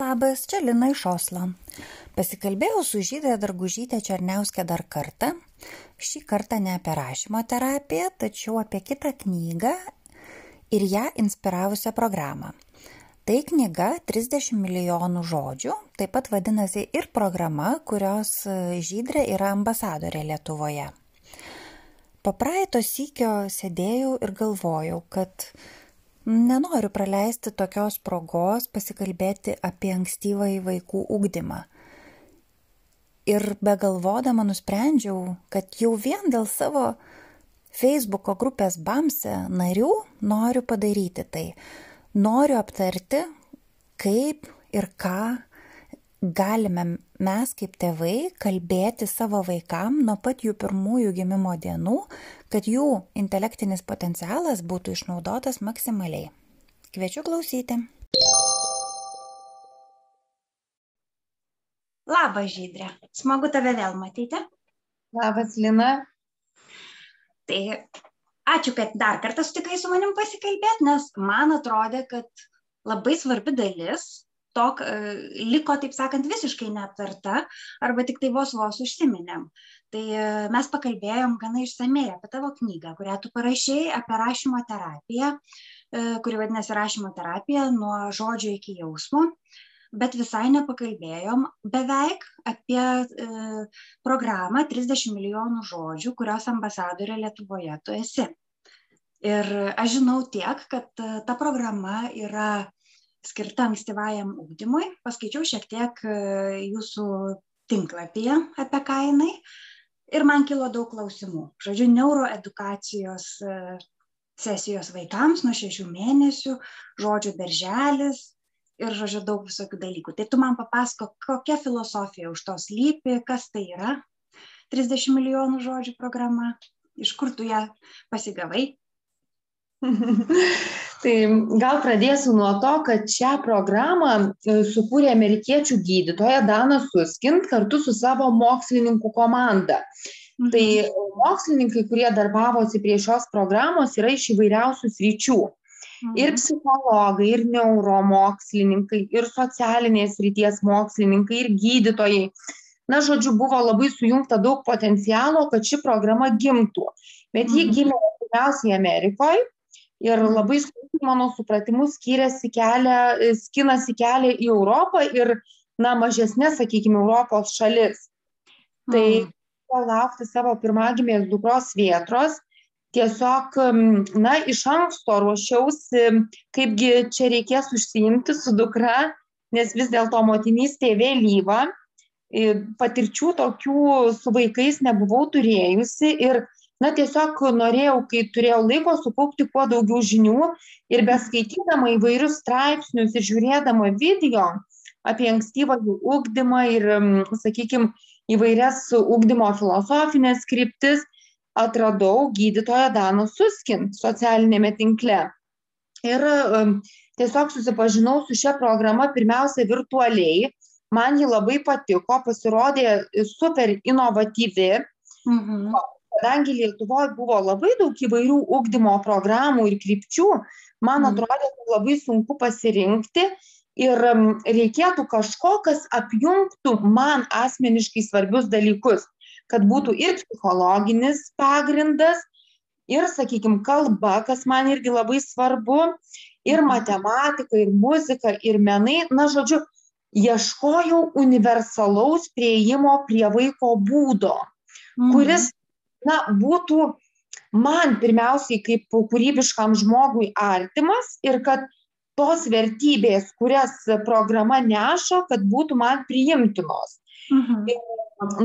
Labas, čia Lina iš Oslo. Pasikalbėjau su Žydrė Dargužytė Černiauskė dar kartą. Šį kartą ne apie rašymo terapiją, tačiau apie kitą knygą ir ją inspiravusią programą. Tai knyga 30 milijonų žodžių, taip pat vadinasi ir programa, kurios Žydrė yra ambasadorė Lietuvoje. Po praeito sykio sėdėjau ir galvojau, kad Nenoriu praleisti tokios progos pasikalbėti apie ankstyvąjį vaikų ugdymą. Ir begalvodama nusprendžiau, kad jau vien dėl savo Facebooko grupės Bamse narių noriu padaryti tai. Noriu aptarti, kaip ir ką galime mes kaip tėvai kalbėti savo vaikam nuo pat jų pirmųjų gimimo dienų, kad jų intelektinis potencialas būtų išnaudotas maksimaliai. Kviečiu klausyti. Labas, Žydrė. Smagu tave vėl matyti. Labas, Lina. Tai ačiū, kad dar kartą sutikai su manim pasikalbėti, nes man atrodė, kad labai svarbi dalis to liko, taip sakant, visiškai neaptarta arba tik tai vos vos užsiminėm. Tai mes pakalbėjom gana išsamei apie tavo knygą, kurią tu parašėjai apie rašymo terapiją, kuri vadinasi rašymo terapija nuo žodžio iki jausmo, bet visai nepakalbėjom beveik apie e, programą 30 milijonų žodžių, kurios ambasadorė Lietuvoje tu esi. Ir aš žinau tiek, kad ta programa yra skirta ankstyvajam ugdymui. Paskaičiau šiek tiek jūsų tinklapyje apie ką jinai ir man kilo daug klausimų. Žodžiu, neuroedukacijos sesijos vaikams nuo šešių mėnesių, žodžių darželis ir, žodžiu, daug visokių dalykų. Tai tu man papasako, kokia filosofija už to slypi, kas tai yra 30 milijonų žodžių programa, iš kur tu ją pasigavai. Tai gal pradėsiu nuo to, kad šią programą sukūrė amerikiečių gydytoja Dana Suskind kartu su savo mokslininkų komanda. Mhm. Tai mokslininkai, kurie darbavosi prie šios programos, yra iš įvairiausių sričių. Mhm. Ir psichologai, ir neuromokslininkai, ir socialinės ryties mokslininkai, ir gydytojai. Na, žodžiu, buvo labai sujungta daug potencialo, kad ši programa gimtų. Bet ji gimė pirmiausiai Amerikoje ir labai sunkiai, mano supratimu, skiriasi kelią, skinasi kelią į Europą ir, na, mažesnės, sakykime, Europos šalis. Tai mm. laukti savo pirmagimės dukros vietros, tiesiog, na, iš anksto ruošiausi, kaipgi čia reikės užsiimti su dukra, nes vis dėlto motinystė vėlyva, patirčių tokių su vaikais nebuvau turėjusi ir na tiesiog norėjau kai turėjau laiko sukaupti kuo daugiau žinių ir beskaitydama įvairius straipsnius ir žiūrėdama video apie ankstyvąjį ugdymą ir, sakykim, įvairias ugdymo filosofinės kryptis, atradau gydytoją Daną Suskin socialinėme tinkle. Ir tiesiog susipažinau su šia programa pirmiausia virtualiai, man ji labai patiko, pasirodė super inovatyvi. Mhm kadangi lietuvoj buvo labai daug įvairių ugdymo programų ir krypčių man Mhm. atrodė kad labai sunku pasirinkti ir reikėtų kažko kas apjungtų man asmeniškai svarbius dalykus kad būtų ir psichologinis pagrindas ir sakykim kalba kas man irgi labai svarbu ir Mhm. matematika ir muzika ir menai na žodžiu ieškojau universalaus priėjimo prie vaiko būdo kuris na būtų man pirmiausiai kaip kūrybiškam žmogui artimas ir kad tos vertybės kurias programa neša kad būtų man priimtinos Mhm.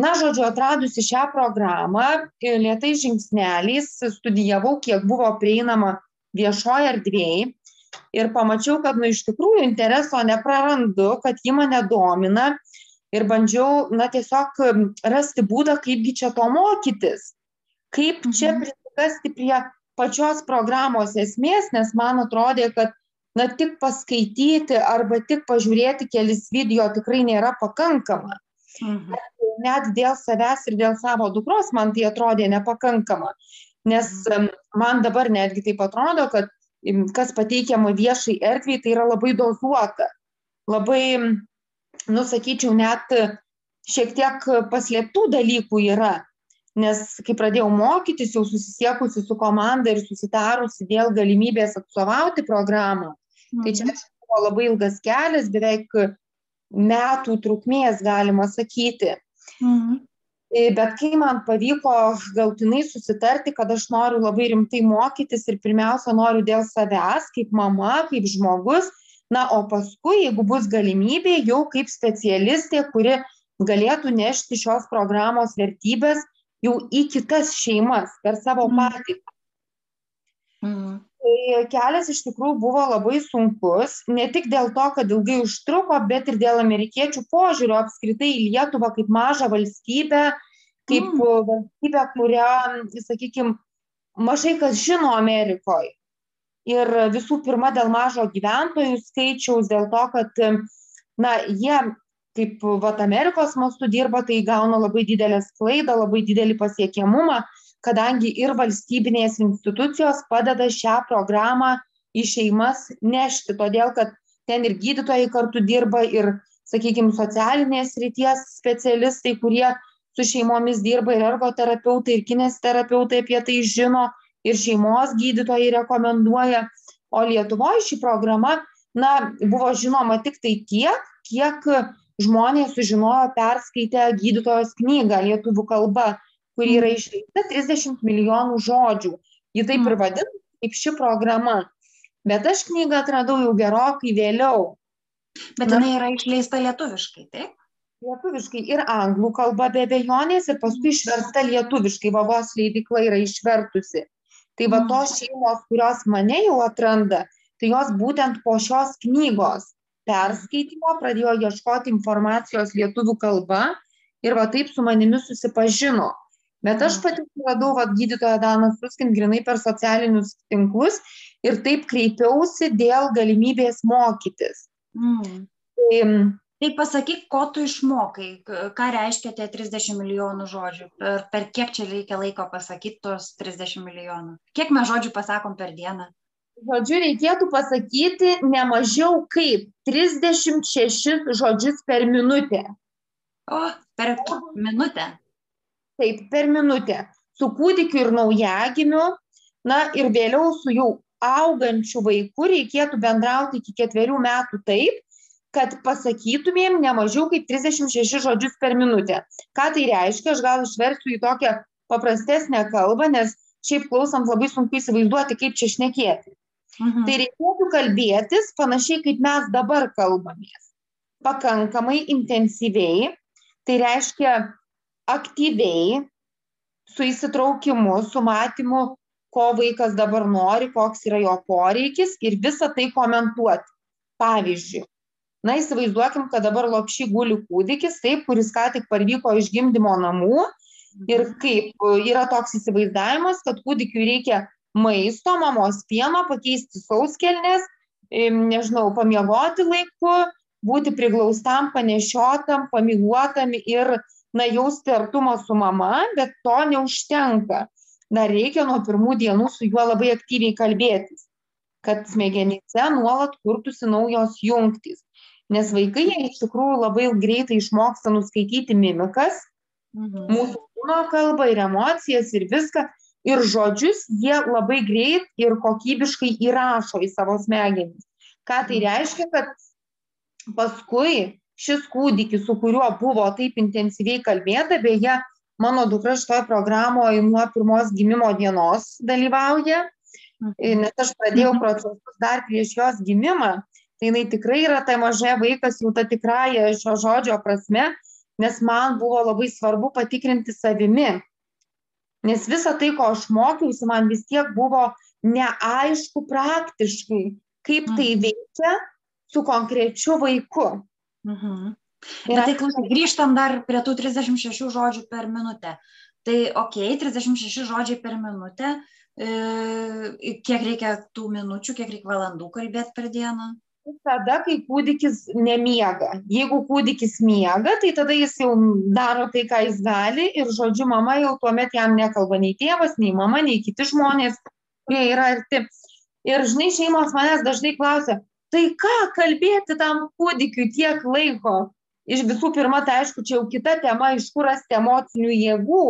na žodžiu atradusi šią programą lėtais žingsneliais studijavau kiek buvo prieinama viešoj erdvėj ir pamačiau kad nu iš tikrųjų intereso neprarandu kad ji mane domina ir bandžiau na tiesiog rasti būdą kaipgi čia to mokytis kaip čia Mhm. prisikasti prie pačios programos esmės nes man atrodė kad na tik paskaityti arba tik pažiūrėti kelis video tikrai nėra pakankama Mhm. net dėl savęs ir dėl savo dukros man tai atrodė nepakankama nes man dabar netgi taip atrodo kad kas pateikiama viešai erdvei tai yra labai dozuota labai, nusakyčiau, net šiek tiek paslėptų dalykų yra. Nes kai pradėjau mokytis, jau susisiekusi su komanda ir susitarusi dėl galimybės atstovauti programą, mhm. tai čia mhm. buvo labai ilgas kelias, beveik metų trukmės, galima sakyti. Mhm. E, bet kai man pavyko galtinai susitarti, kad aš noriu labai rimtai mokytis ir pirmiausia noriu dėl savęs, kaip mama, kaip žmogus, na, o paskui, jeigu bus galimybė, jau kaip specialistė, kuri galėtų nešti šios programos vertybės jau į kitas šeimas per savo mm. patirtį. Mm. Tai kelias iš tikrųjų buvo labai sunkus, ne tik dėl to, kad ilgai užtruko, bet ir dėl amerikiečių požiūrio apskritai į Lietuvą kaip mažą valstybę, kaip mm. valstybė, kurią, sakykime, mažai kas žino Amerikoje. Ir visų pirma dėl mažo gyventojų skaičiaus, dėl to, kad, na, jie kaip vat, Amerikos mastu dirba, tai gauna labai didelę sklaidą, labai didelį pasiekiamumą, kadangi ir valstybinės institucijos padeda šią programą į šeimas nešti, todėl kad ten ir gydytojai kartu dirba, ir, sakykime, socialinės ryties specialistai, kurie su šeimomis dirba ir ergoterapeutai, ir kinesterapeutai apie tai žino, ir šeimos gydytojai rekomenduoja. O Lietuvoje ši programa, na, buvo žinoma tik tai tiek, kiek žmonės sužinojo perskaitę gydytojos knygą lietuvių kalba, kuri yra išleista 30 milijonų žodžių. Ji taip ir mm. vadinasi, kaip ši programa. Bet aš knygą atradau jau gerokai vėliau. Bet jinai yra išleista lietuviškai, taip? lietuviškai ir anglų kalba be abejonės ir paskui išversta lietuviškai, vavos leidikla yra išvertusi. Tai va tos šeimos, kurios mane jau atranda, tai jos būtent po šios knygos perskaitimo pradėjo ieškoti informacijos lietuvių kalba ir va taip su manimi susipažino. Bet aš pati radau va, gydytoją Daną Suskin grinai per socialinius tinklus ir taip kreipiausi dėl galimybės mokytis. Mm. Tai tai pasakyk ko tu išmokai ką reiškia tie trisdešim milijonų žodžių per per kiek čia reikia laiko pasakyt tuos trisdešim milijonų kiek mes žodžių pasakom per dieną žodžiu reikėtų pasakyti ne mažiau kaip trisdešimt šešis žodžius per minutę. O per minutę. Taip per minutę. Su kūdikiu ir naujagimiu. Na ir vėliau su jau augančiu vaiku reikėtų bendrauti iki ketverių metų taip kad pasakytumėm ne mažiau kaip 36 žodžius per minutę. Ką tai reiškia, aš gal išversiu į tokią paprastesnę kalbą, nes šiaip klausant labai sunku įsivaizduoti, kaip čia šnekėti. Mhm. Tai reikėtų kalbėtis panašiai kaip mes dabar kalbamės. Pakankamai intensyviai, tai reiškia aktyviai, su įsitraukimu, su matymu, ko vaikas dabar nori, koks yra jo poreikis ir visą tai komentuoti. Pavyzdžiui, na įsivaizduokim kad dabar lopšy guli kūdikis taip kuris ką tik parvyko iš gimdymo namų ir kaip yra toks įsivaizdavimas kad kūdikiui reikia maisto mamos pieno pakeisti sauskelnes nežinau pamiegoti laiku būti priglaustam panešiotam pamyluotam ir na jausti artumą su mama bet to neužtenka dar reikia nuo pirmų dienų su juo labai aktyviai kalbėtis kad smegenyse nuolat kurtųsi naujos jungtys nes vaikai iš tikrųjų labai greitai išmoksta nuskaityti mimikas, mhm. mūsų kūno kalbą ir emocijas ir viską, ir žodžius jie labai greit ir kokybiškai įrašo į savo smegenis. Ką tai mhm. reiškia, kad paskui šis kūdikis, su kuriuo buvo taip intensyviai kalbėta, beje, mano dukra šitoje programoje nuo pirmos gimimo dienos dalyvauja, mhm. nes aš pradėjau procesus dar prieš jos gimimą tai jinai tikrai yra ta maža vaikas jau ta tikrąja šio žodžio prasme, nes man buvo labai svarbu patikrinti savimi. Nes visa tai, ko aš mokiausi, man vis tiek buvo neaišku praktiškai, kaip tai mhm. veikia su konkrečiu vaiku. Mhm. Ir tai klausai, grįžtam dar prie tų 36 žodžių per minutę. Tai ok, 36 žodžiai per minutę, e, kiek reikia tų minučių, kiek reikia valandų kalbėti per dieną? Tada, kai kūdikis nemiega. Jeigu kūdikis miega, tai tada jis jau daro tai, ką jis gali ir, žodžiu, mama jau tuomet jam nekalba nei tėvas, nei mama, nei kiti žmonės, kurie yra arti. Ir, žinai, šeimos manęs dažnai klausia, tai ką kalbėti tam kūdikiui tiek laiko? Iš visų pirma, tai aišku, čia jau kita tema, iš kur rasti emocinių jėgų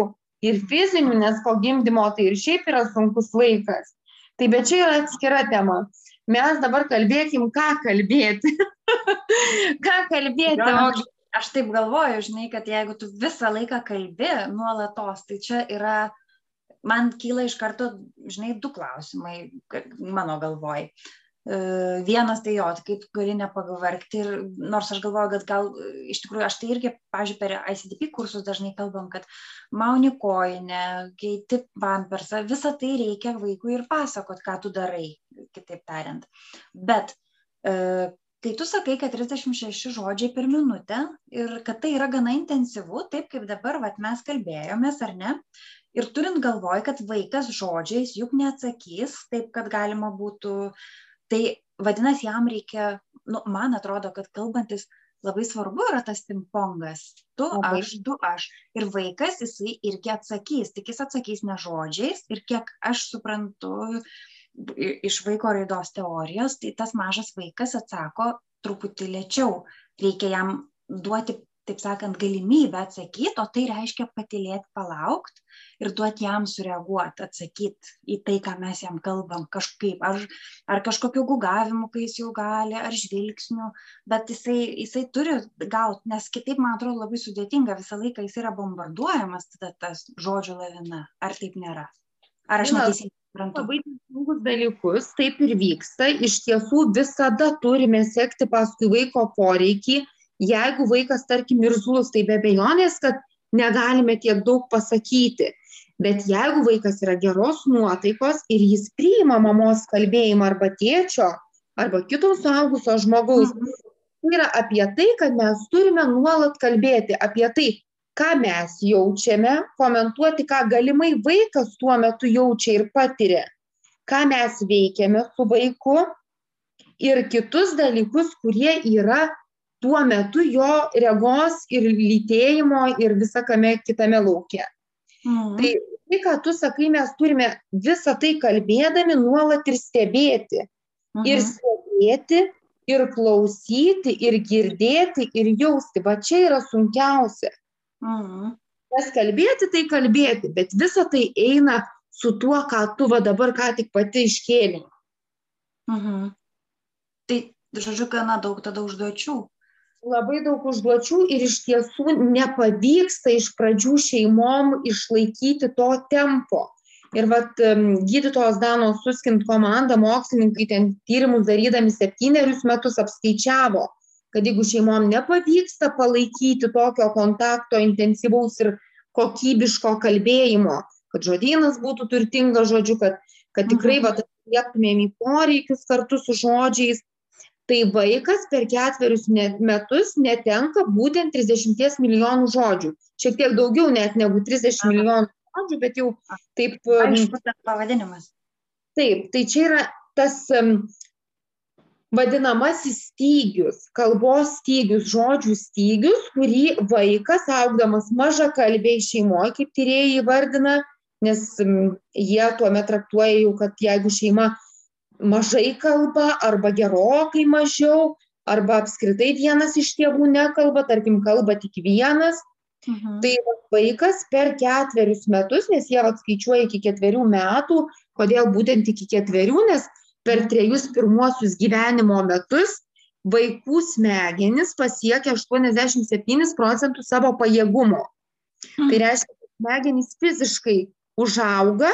ir fizinių, nes po gimdymo tai ir šiaip yra sunkus laikas. Tai bet čia yra atskira tema. Mes dabar kalbėkim, ką kalbėti. ką kalbėti. Jo, aš, taip galvoju, žinai, kad jeigu tu visą laiką kalbi nuolatos, tai čia yra, man kyla iš karto, žinai, du klausimai mano galvoj. E, vienas tai jo, tai kaip gali nepavargti ir nors aš galvoju, kad gal iš tikrųjų aš tai irgi, pažiūrėjau, per ICDP kursus dažnai kalbam, kad mauni koinę, keiti pampersą, visą tai reikia vaikui ir pasakot, ką tu darai, kitaip tariant. Bet e, kai tu sakai, kad 36 žodžiai per minutę ir kad tai yra gana intensyvu, taip kaip dabar vat, mes kalbėjomės, ar ne? Ir turint galvoj, kad vaikas žodžiais juk neatsakys, taip kad galima būtų uh, tai vadinasi jam reikia nu man atrodo kad kalbantis labai svarbu yra tas pingpongas tu aš du aš ir vaikas jisai irgi atsakys tik jis atsakys ne žodžiais ir kiek aš suprantu iš vaiko raidos teorijos tai tas mažas vaikas atsako truputį lėčiau. Reikia jam duoti taip sakant galimybę atsakyt o tai reiškia patylėt palaukt ir duot jam sureaguot atsakyt į tai ką mes jam kalbam. Kažkaip ar ar kažkokiu gugavimu kai jis jau gali ar žvilgsniu bet jisai jisai turi gaut nes kitaip man atrodo labai sudėtinga. Visą laiką jis yra bombarduojamas tada tas žodžių lavina. Ar taip nėra ar aš neteisingai suprantu? labai teisingus dalykus taip ir vyksta. Iš tiesų visada turime sekti paskui vaiko poreikį. Jeigu vaikas, tarkim, irzlus, tai be bejonės, kad negalime tiek daug pasakyti. Bet jeigu vaikas yra geros nuotaikos ir jis priima mamos kalbėjimą arba tėčio, arba kito suaugusio žmogaus, tai yra apie tai, kad mes turime nuolat kalbėti apie tai, ką mes jaučiame, komentuoti, ką galimai vaikas tuo metu jaučia ir patiria, ką mes veikiame su vaiku ir kitus dalykus, kurie yra tuo metu jo regos ir lytėjimo ir visakame kitame lauke. Mhm. Tai tai, ką tu sakai, mes turime visą tai kalbėdami nuolat ir stebėti. Mhm. Ir stebėti, ir klausyti, ir girdėti, ir jausti. Va čia yra sunkiausia. Mhm. Nes kalbėti tai kalbėti, bet visa tai eina su tuo, ką tu va dabar ką tik pati iškėlė. Mhm. Tai, žodžiu, gana daug tada užduočių labai daug užduočių ir iš tiesų nepavyksta iš pradžių šeimom išlaikyti to tempo. Ir vat gydytojos Danos Suskint komanda, mokslininkai ten tyrimus darydami septynerius metus apskaičiavo, kad jeigu šeimom nepavyksta palaikyti tokio kontakto intensyvaus ir kokybiško kalbėjimo, kad žodynas būtų turtingas žodžiu, kad, kad tikrai mhm. atlieptumėm į poreikius kartu su žodžiais, tai vaikas per ketverius metus netenka būtent 30 milijonų žodžių. Šiek tiek daugiau net negu 30 milijonų žodžių, bet jau taip. Aišku, tas pavadinimas. Taip, tai čia yra tas um, vadinamasis stygius, kalbos stygius, žodžių stygius, kurį vaikas augdamas maža kalbėjai šeimoje, kaip tyrėjai įvardina, nes jie tuomet traktuoja jau, kad jeigu šeima mažai kalba arba gerokai mažiau, arba apskritai vienas iš tėvų nekalba, tarkim, kalba tik vienas. Mhm. Tai vaikas per ketverius metus, nes jie atskaičiuoja iki ketverių metų, kodėl būtent iki ketverių, nes per trejus pirmuosius gyvenimo metus vaikų smegenys pasiekia 87 procentų savo pajėgumo. Tai mhm. Tai reiškia, kad smegenys fiziškai užauga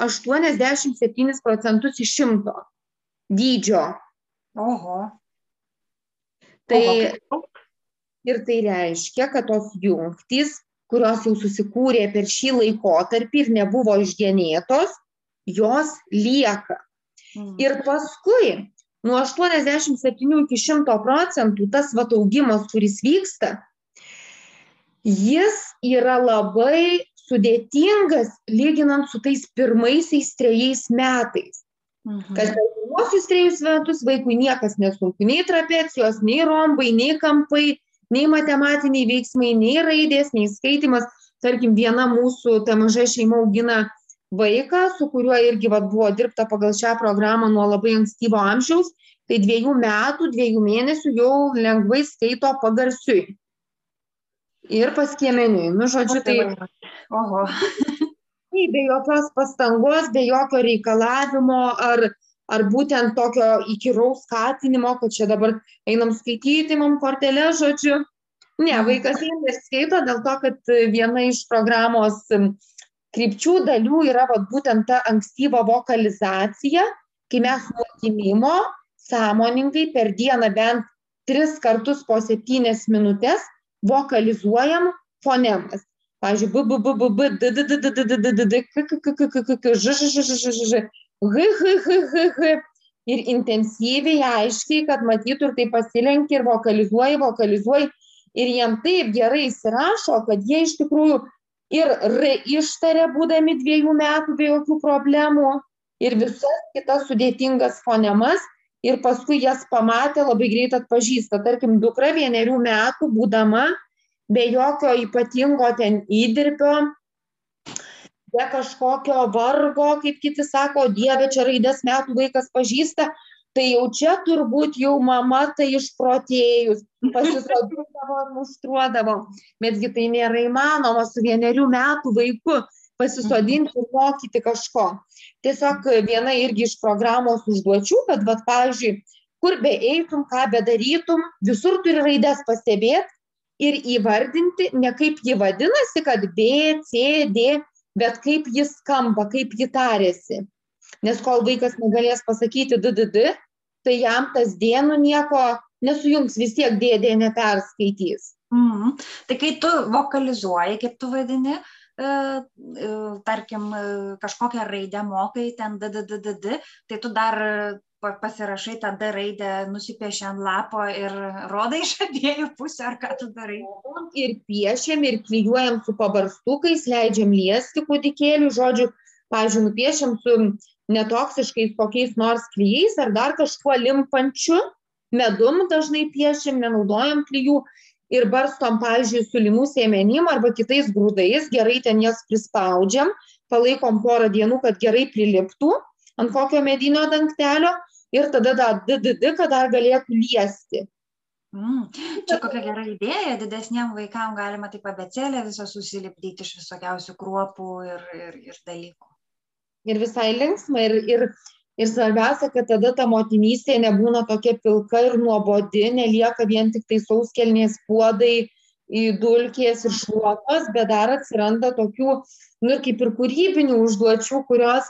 87 procentus iš šimto dydžio. Oho. Tai Oho. ir tai reiškia, kad tos jungtys, kurios jau susikūrė per šį laikotarpį ir nebuvo išgenėtos, jos lieka. Mm. Ir paskui nuo 87 iki 100 procentų tas vat augimas, kuris vyksta, jis yra labai sudėtingas lyginant su tais pirmaisiais trejais metais. Mhm. Kad per pirmuosius trejus metus vaikui niekas nesunku, nei trapecijos, nei rombai, nei kampai, nei matematiniai veiksmai, nei raidės, nei skaitimas. Tarkim, viena mūsų ta maža šeima augina vaiką, su kuriuo irgi vat, buvo dirbta pagal šią programą nuo labai ankstyvo amžiaus. tai dviejų metų, dviejų mėnesių jau lengvai skaito pagarsiui. Ir paskiemeniui. Nu, žodžiu, tai... Oho. Tai be jokios pastangos, be jokio reikalavimo ar, ar būtent tokio įkyraus skatinimo, kad čia dabar einam skaityti, mam kortelę, žodžiu. Ne, vaikas eina ir skaito dėl to, kad viena iš programos krypčių dalių yra vat, būtent ta ankstyva vokalizacija, kai mes nuo gimimo sąmoningai per dieną bent tris kartus po septynias minutės vokalizuojam fonemas. Pavyzdžiui, b, b, b, b, b, d, d, d, d, d, d, d, d, d, k, k, k, k, k, k, k, ž, ž, ž, ž, ž, ž, h, h, h, h, h. Ir intensyviai, aiškiai, kad matytų ir tai pasilenkia ir vokalizuoji, vokalizuoji. Ir jiem taip gerai įsirašo, kad jie iš tikrųjų ir R ištarė, būdami dviejų metų be jokių problemų, ir visas kitas sudėtingas fonemas, ir paskui jas pamatė, labai greit atpažįsta. Tarkim, dukra vienerių metų, būdama, be jokio ypatingo ten įdirbio, be kažkokio vargo, kaip kiti sako, dieve, čia raidės metų vaikas pažįsta, tai jau čia turbūt jau mama tai išprotėjus, pasisodindavo ir muštruodavo. Betgi tai nėra įmanoma su vienerių metų vaiku pasisodinti ir mokyti kažko. Tiesiog viena irgi iš programos užduočių, kad, va, pavyzdžiui, kur be eitum, ką bedarytum, visur turi raidės pastebėti ir įvardinti ne kaip ji vadinasi, kad B, C, D, bet kaip jis skamba, kaip ji tarėsi. Nes kol vaikas negalės pasakyti DDD, tai jam tas dienų nieko nesujungs, vis tiek dėdė neperskaitys. Mm. Tai kai tu vokalizuoji, kaip tu vadini, e, e, tarkim, e, kažkokią raidę mokai, ten DDDD, tai tu dar pasirašai tą D raidę, nusipieši ant lapo ir rodai iš abiejų pusių, ar ką tu darai. Ir piešiam, ir klyjuojam su pabarstukais, leidžiam liesti kūdikėlių, žodžiu, pavyzdžiui, nupiešiam su netoksiškais kokiais nors klyjais ar dar kažkuo limpančiu, medum dažnai piešiam, nenaudojam klyjų ir barstom, pavyzdžiui, su limų sėmenim arba kitais grūdais, gerai ten jas prispaudžiam, palaikom porą dienų, kad gerai priliptų ant kokio medinio dangtelio ir tada tą DDD, kad dar galėtų liesti. Mm. Čia kokia gera idėja, didesniem vaikam galima taip abecėlę visą susilipdyti iš visokiausių kruopų ir, ir, ir dalykų. Ir visai linksma, ir, ir, ir svarbiausia, kad tada ta motinystė nebūna tokia pilka ir nuobodi, nelieka vien tik tai sauskelnės puodai, dulkės ir šluotos, bet dar atsiranda tokių, nu ir kaip ir kūrybinių užduočių, kurios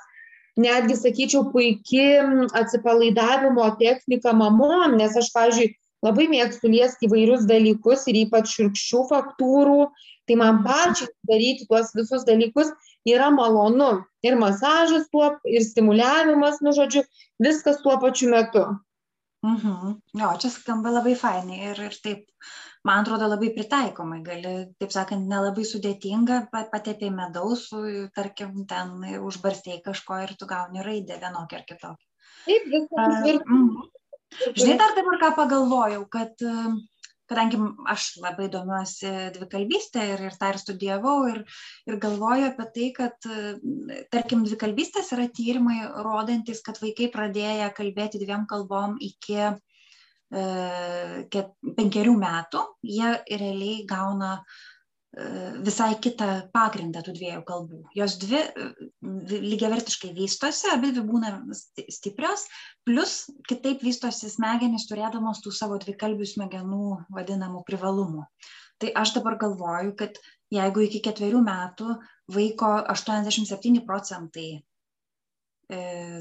netgi sakyčiau puiki atsipalaidavimo technika mamom, nes aš, pavyzdžiui, labai mėgstu liesti įvairius dalykus ir ypač širkščių faktūrų, tai man pačiai daryti tuos visus dalykus yra malonu. Ir masažas tuo, ir stimuliavimas, nu žodžiu, viskas tuo pačiu metu. Mhm. Jo, čia skamba labai fainai ir, ir taip, man atrodo, labai pritaikomai. Gali, taip sakant, nelabai sudėtinga, patepė medaus, tarkim, ten užbarstėjai kažko ir tu gauni raidę vienokią ar kitokią. Taip, viskas. Ir... Mhm. Žinai, dar dabar ką pagalvojau, kad kadangi aš labai domiuosi dvikalbystė ir, ir tą ir studijavau ir, ir galvoju apie tai, kad, tarkim, dvikalbystės yra tyrimai rodantis, kad vaikai pradėję kalbėti dviem kalbom iki e, penkerių metų, jie realiai gauna visai kitą pagrindą tų dviejų kalbų. Jos dvi lygiavertiškai vystosi, abi dvi būna stiprios, plus kitaip vystosi smegenys turėdamos tų savo dvikalbių smegenų vadinamų privalumų. Tai aš dabar galvoju, kad jeigu iki ketverių metų vaiko 87 procentai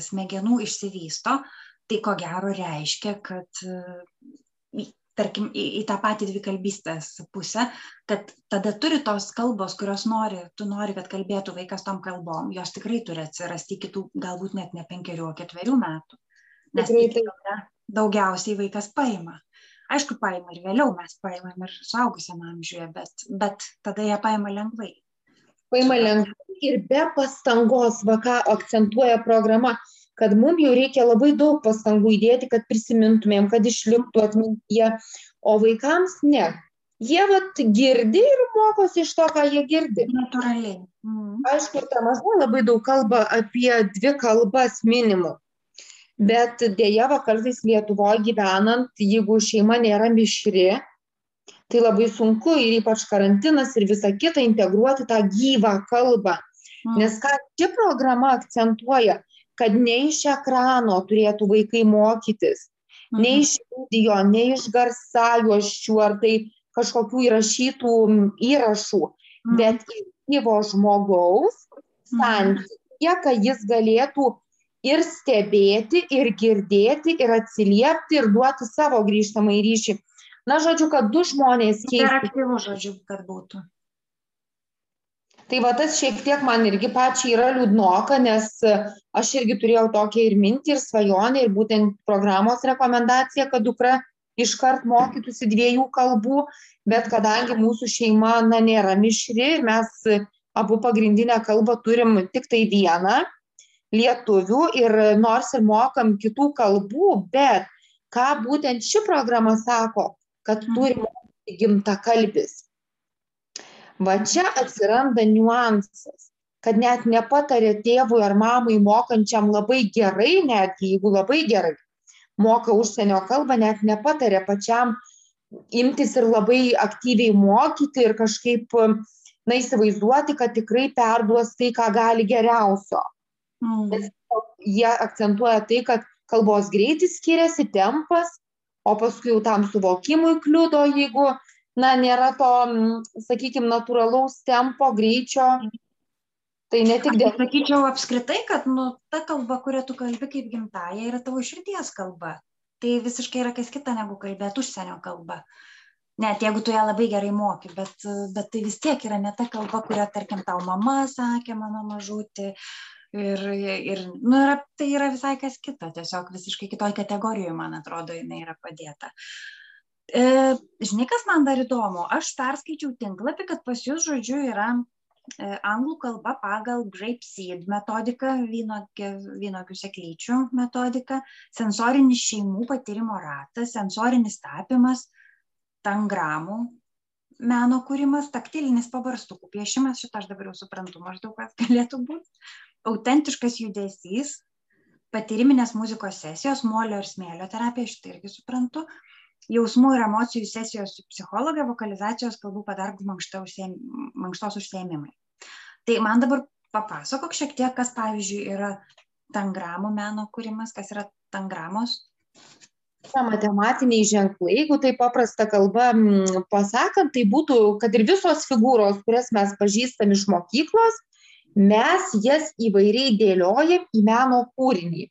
smegenų išsivysto, tai ko gero reiškia, kad tarkim į, į tą patį dvikalbystės pusę, kad tada turi tos kalbos, kurios nori, tu nori, kad kalbėtų vaikas tom kalbom, jos tikrai turi atsirasti kitų, galbūt net ne penkerių, o ketverių metų. Nes tai tada daugiausiai vaikas paima. Aišku, paima ir vėliau mes paimam ir suaugusiam amžiuje, bet, bet tada jie paima lengvai. Paima lengvai ir be pastangos, va ką akcentuoja programa, kad mum jau reikia labai daug pastangų įdėti, kad prisimintumėm, kad išliktų atmintyje, o vaikams ne. Jie vat girdi ir mokosi iš to, ką jie girdi. Natūraliai. Mm. Aišku, ta maža labai daug kalba apie dvi kalbas minimum. bet dėja kartais Lietuvoje gyvenant, jeigu šeima nėra mišri, tai labai sunku ir ypač karantinas ir visa kita integruoti tą gyvą kalbą. Mm. Nes ką ši programa akcentuoja, kad ne iš ekrano turėtų vaikai mokytis, mhm. ne iš video, ne iš garsajuoščių ar tai kažkokių įrašytų įrašų, mhm. bet iš gyvo žmogaus mhm. santykį, kad jis galėtų ir stebėti, ir girdėti, ir atsiliepti, ir duoti savo grįžtamą į ryšį. Na, žodžiu, kad du žmonės keisti. Interaktyvų žodžiu, kad būtų tai va tas šiek tiek man irgi pačiai yra liūdnoka nes aš irgi turėjau tokią ir mintį ir svajonę ir būtent programos rekomendaciją kad dukra iškart mokytųsi dviejų kalbų bet kadangi mūsų šeima na nėra mišri ir mes abu pagrindinę kalbą turim tiktai vieną lietuvių ir nors ir mokam kitų kalbų bet ką būtent ši programa sako kad turi mokyti gimtakalbis va čia atsiranda niuansas kad net nepataria tėvui ar mamai mokančiam labai gerai netgi jeigu labai gerai moka užsienio kalbą net nepataria pačiam imtis ir labai aktyviai mokyti ir kažkaip na įsivaizduoti kad tikrai perduos tai ką gali geriausio mm. nes jie akcentuoja tai kad kalbos greitis skiriasi tempas o paskui jau tam suvokimui kliudo jeigu na, nėra to, sakykime, natūralaus tempo, greičio. Tai ne tik dėl... Sakyčiau apskritai, kad nu, ta kalba, kurią tu kalbi kaip gimtaja, yra tavo širdies kalba. Tai visiškai yra kas kita negu kalbėti užsienio kalba. Net jeigu tu ją labai gerai moki, bet, bet tai vis tiek yra ne ta kalba, kurią, tarkim, tau mama sakė, mano mažutė. Ir, ir nu, yra, tai yra visai kas kita, tiesiog visiškai kitoj kategorijoje, man atrodo, jinai yra padėta. Uh, E, žinai, kas man dar įdomu, aš perskaičiau tinklapį, kad pas jūs, žodžiu, yra e, anglų kalba pagal grape seed metodiką, vynogių seklyčių metodiką, sensorinis šeimų patyrimo ratas, sensorinis tapimas, tangramų meno kūrimas, taktilinis pabarstukų piešimas, šitą aš dabar jau suprantu maždaug, kas galėtų būti, autentiškas judesys, patyriminės muzikos sesijos, molio ir smėlio terapija, šitą irgi suprantu, jausmų ir emocijų sesijos su psichologe, vokalizacijos kalbų padargų užsėm, mankštos užsiemimai. Tai man dabar papasakok šiek tiek, kas pavyzdžiui yra tangramų meno kūrimas, kas yra tangramos. Na, matematiniai ženklai, jeigu tai paprasta kalba pasakant, tai būtų, kad ir visos figūros, kurias mes pažįstam iš mokyklos, mes jas įvairiai dėliojam į meno kūrinį.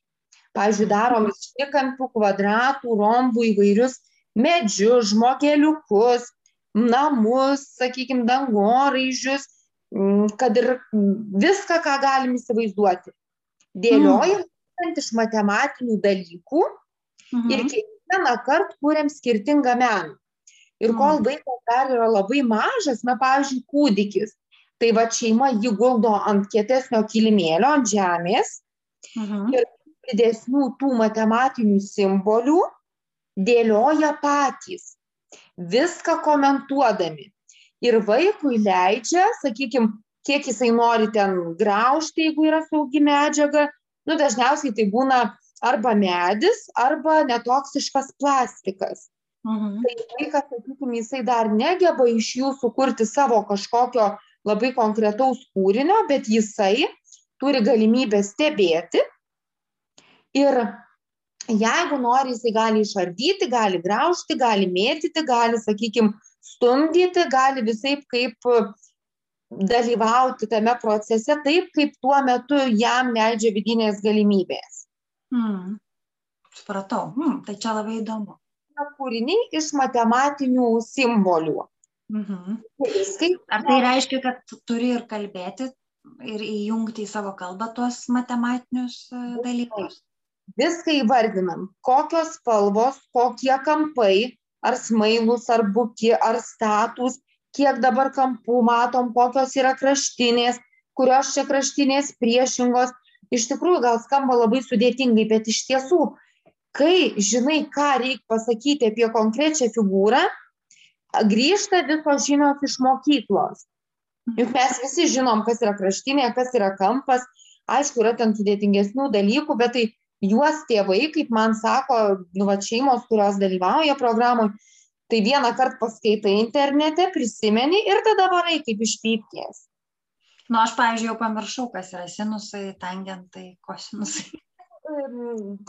Pavyzdžiui, darom iš trikampių, kvadratų, rombų įvairius medžius, žmogeliukus, namus, sakykime, dangoraižius, mm, kad ir viską, ką galim įsivaizduoti. Dėliojam mm. iš matematinių dalykų mhm. ir kiekvieną kartą kuriam skirtingą meną. Ir kol mm. vaikas dar yra labai mažas, na, pavyzdžiui, kūdikis, tai va šeima jį guldo ant kietesnio kilimėlio, ant žemės mhm. ir didesnių tų matematinių simbolių dėlioja patys, viską komentuodami. Ir vaikui leidžia, sakykime, kiek jisai nori ten graužti, jeigu yra saugi medžiaga. Nu, dažniausiai tai būna arba medis, arba netoksiškas plastikas. Mhm. Tai vaikas, sakykime, jisai dar negeba iš jų sukurti savo kažkokio labai konkretaus kūrinio, bet jisai turi galimybę stebėti ir jeigu nori, jisai gali išardyti, gali graužti, gali mėtyti, gali, sakykime, stumdyti, gali visai kaip e, dalyvauti tame procese taip, kaip tuo metu jam leidžia vidinės galimybės. Hmm. Supratau, hmm, tai čia labai įdomu. Kūriniai iš matematinių simbolių. Mhm. Ar tai reiškia, kad turi ir kalbėti ir įjungti į savo kalbą tuos matematinius e, dalykus? Viską įvardinam, kokios spalvos, kokie kampai, ar smailus, ar buki, ar status, kiek dabar kampų matom, kokios yra kraštinės, kurios čia kraštinės priešingos. Iš tikrųjų, gal skamba labai sudėtingai, bet iš tiesų, kai žinai, ką reikia pasakyti apie konkrečią figūrą, grįžta visos žinios iš mokyklos. Juk mes visi žinom, kas yra kraštinė, kas yra kampas. Aišku, yra ten sudėtingesnių dalykų, bet tai juos tėvai, kaip man sako, nu, va, šeimos, kurios dalyvauja programoje, tai vieną kartą paskaitai internete, prisimeni ir tada varai kaip iš pypkės. Nu, aš, pavyzdžiui, jau pamiršau, kas yra sinusai, tangentai, kosinusai.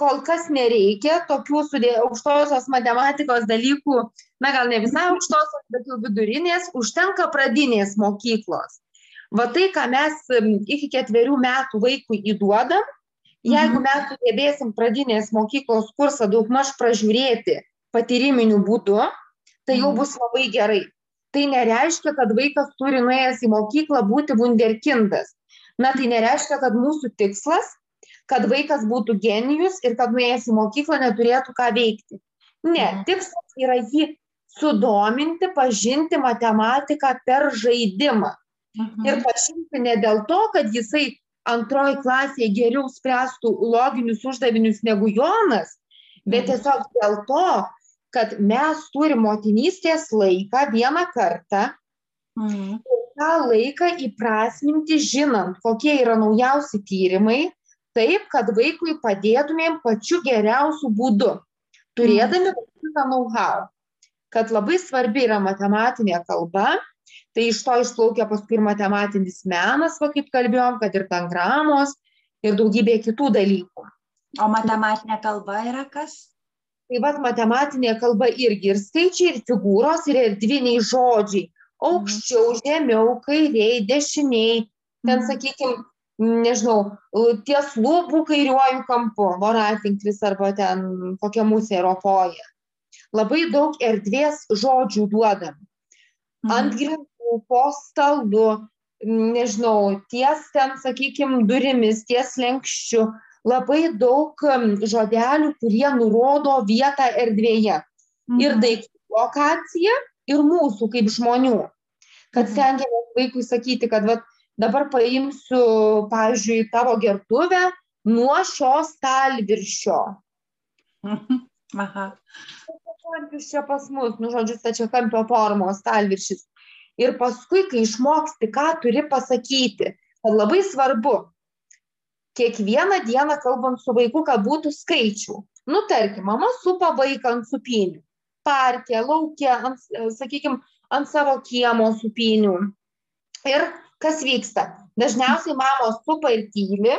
Kol kas nereikia tokių sudė, aukštosios matematikos dalykų, na gal ne visai aukštosios, bet jau vidurinės, užtenka pradinės mokyklos. Va tai, ką mes iki ketverių metų vaikui įduodam, jeigu mhm. mes sugebėsim pradinės mokyklos kursą daugmaž pražiūrėti patyriminiu būdu, tai jau mhm. bus labai gerai tai nereiškia, kad vaikas turi nuėjęs į mokyklą būti wunderkindas. Na, tai nereiškia, kad mūsų tikslas, kad vaikas būtų genijus ir kad nuėjęs į mokyklą neturėtų ką veikti. Ne, mhm. tikslas yra jį sudominti, pažinti matematiką per žaidimą. Mhm. Ir pažinti ne dėl to, kad jisai antroji klasėje geriau spręstų loginius uždavinius negu Jonas, bet mhm. tiesiog dėl to, kad mes turim motinystės laiką vieną kartą mhm. tą laiką įprasminti, žinant, kokie yra naujausi tyrimai, taip, kad vaikui padėtumėm pačiu geriausiu būdu, turėdami mhm. tą know-how, kad labai svarbi yra matematinė kalba, tai iš to išplaukia paskui ir matematinis menas, va kaip kalbėjom, kad ir tangramos ir daugybė kitų dalykų. O matematinė kalba yra kas? tai vat matematinė kalba irgi ir skaičiai, ir figūros, ir erdviniai žodžiai. Aukščiau, žemiau, kairiai, dešiniai, ten, mhm. sakykime, nežinau, ties lūpų kairiuoju kampu, voratinklis arba ten kokia musė ropoja. Labai daug erdvės žodžių duodam. Mhm. Ant grindų, po stalu, nežinau, ties ten, sakykime, durimis, ties lenkščiu, labai daug žodelių, kurie nurodo vietą erdvėje. Mhm. Ir daiktų lokaciją, ir mūsų kaip žmonių. Kad mhm. stengiamės vaikui sakyti, kad vat, dabar paimsiu, pavyzdžiui, tavo gertuvę nuo šio stalviršio. Mhm. Aha. Stalviršis čia pas mus, nu, žodžiu, stačia kampio formos stalviršis. Ir paskui, kai išmoksti, ką turi pasakyti, kad labai svarbu, kiekvieną dieną kalbant su vaiku, kad būtų skaičių. Nu, tarkim, mama supa vaiką ant supinių. Parke, laukia, ant, sakykime, ant savo kiemo supinių. Ir kas vyksta? Dažniausiai mamos supa ir tyli,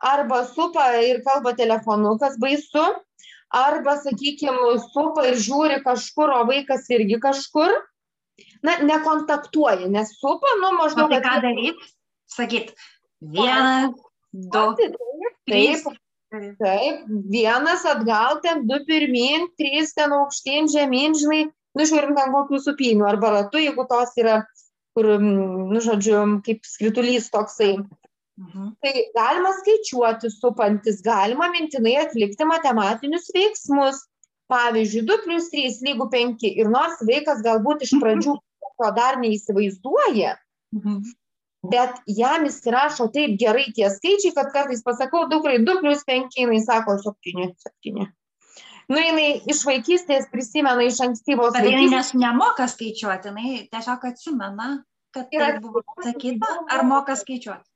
arba supa ir kalba telefonu, kas baisu, arba, sakykime, supa ir žiūri kažkur, o vaikas irgi kažkur. Na, nekontaktuoja, nes supa, nu, maždaug. Tai ką daryti? Sakyt, vienas, du, trys. Taip, taip, vienas atgal, ten du pirmin, trys ten aukštyn, žemyn, žinai, nu, žiūrim ten kokių supinių, arba ratu, jeigu tos yra, kur, nu, žodžiu, kaip skritulys toksai. Mhm. Tai galima skaičiuoti supantis, galima mintinai atlikti matematinius veiksmus. Pavyzdžiui, 2 plus 3 lygų 5 ir nors vaikas galbūt iš pradžių to dar neįsivaizduoja, bet jam įsirašo taip gerai tie skaičiai, kad kartais pasakau dukrai 2 plus 5, jinai sako 7, 7. Nu, jinai iš vaikystės prisimena iš ankstyvos. Bet jinai nes nemoka skaičiuoti, jinai tiesiog atsimena, kad tai buvo sakyta, ar moka skaičiuoti.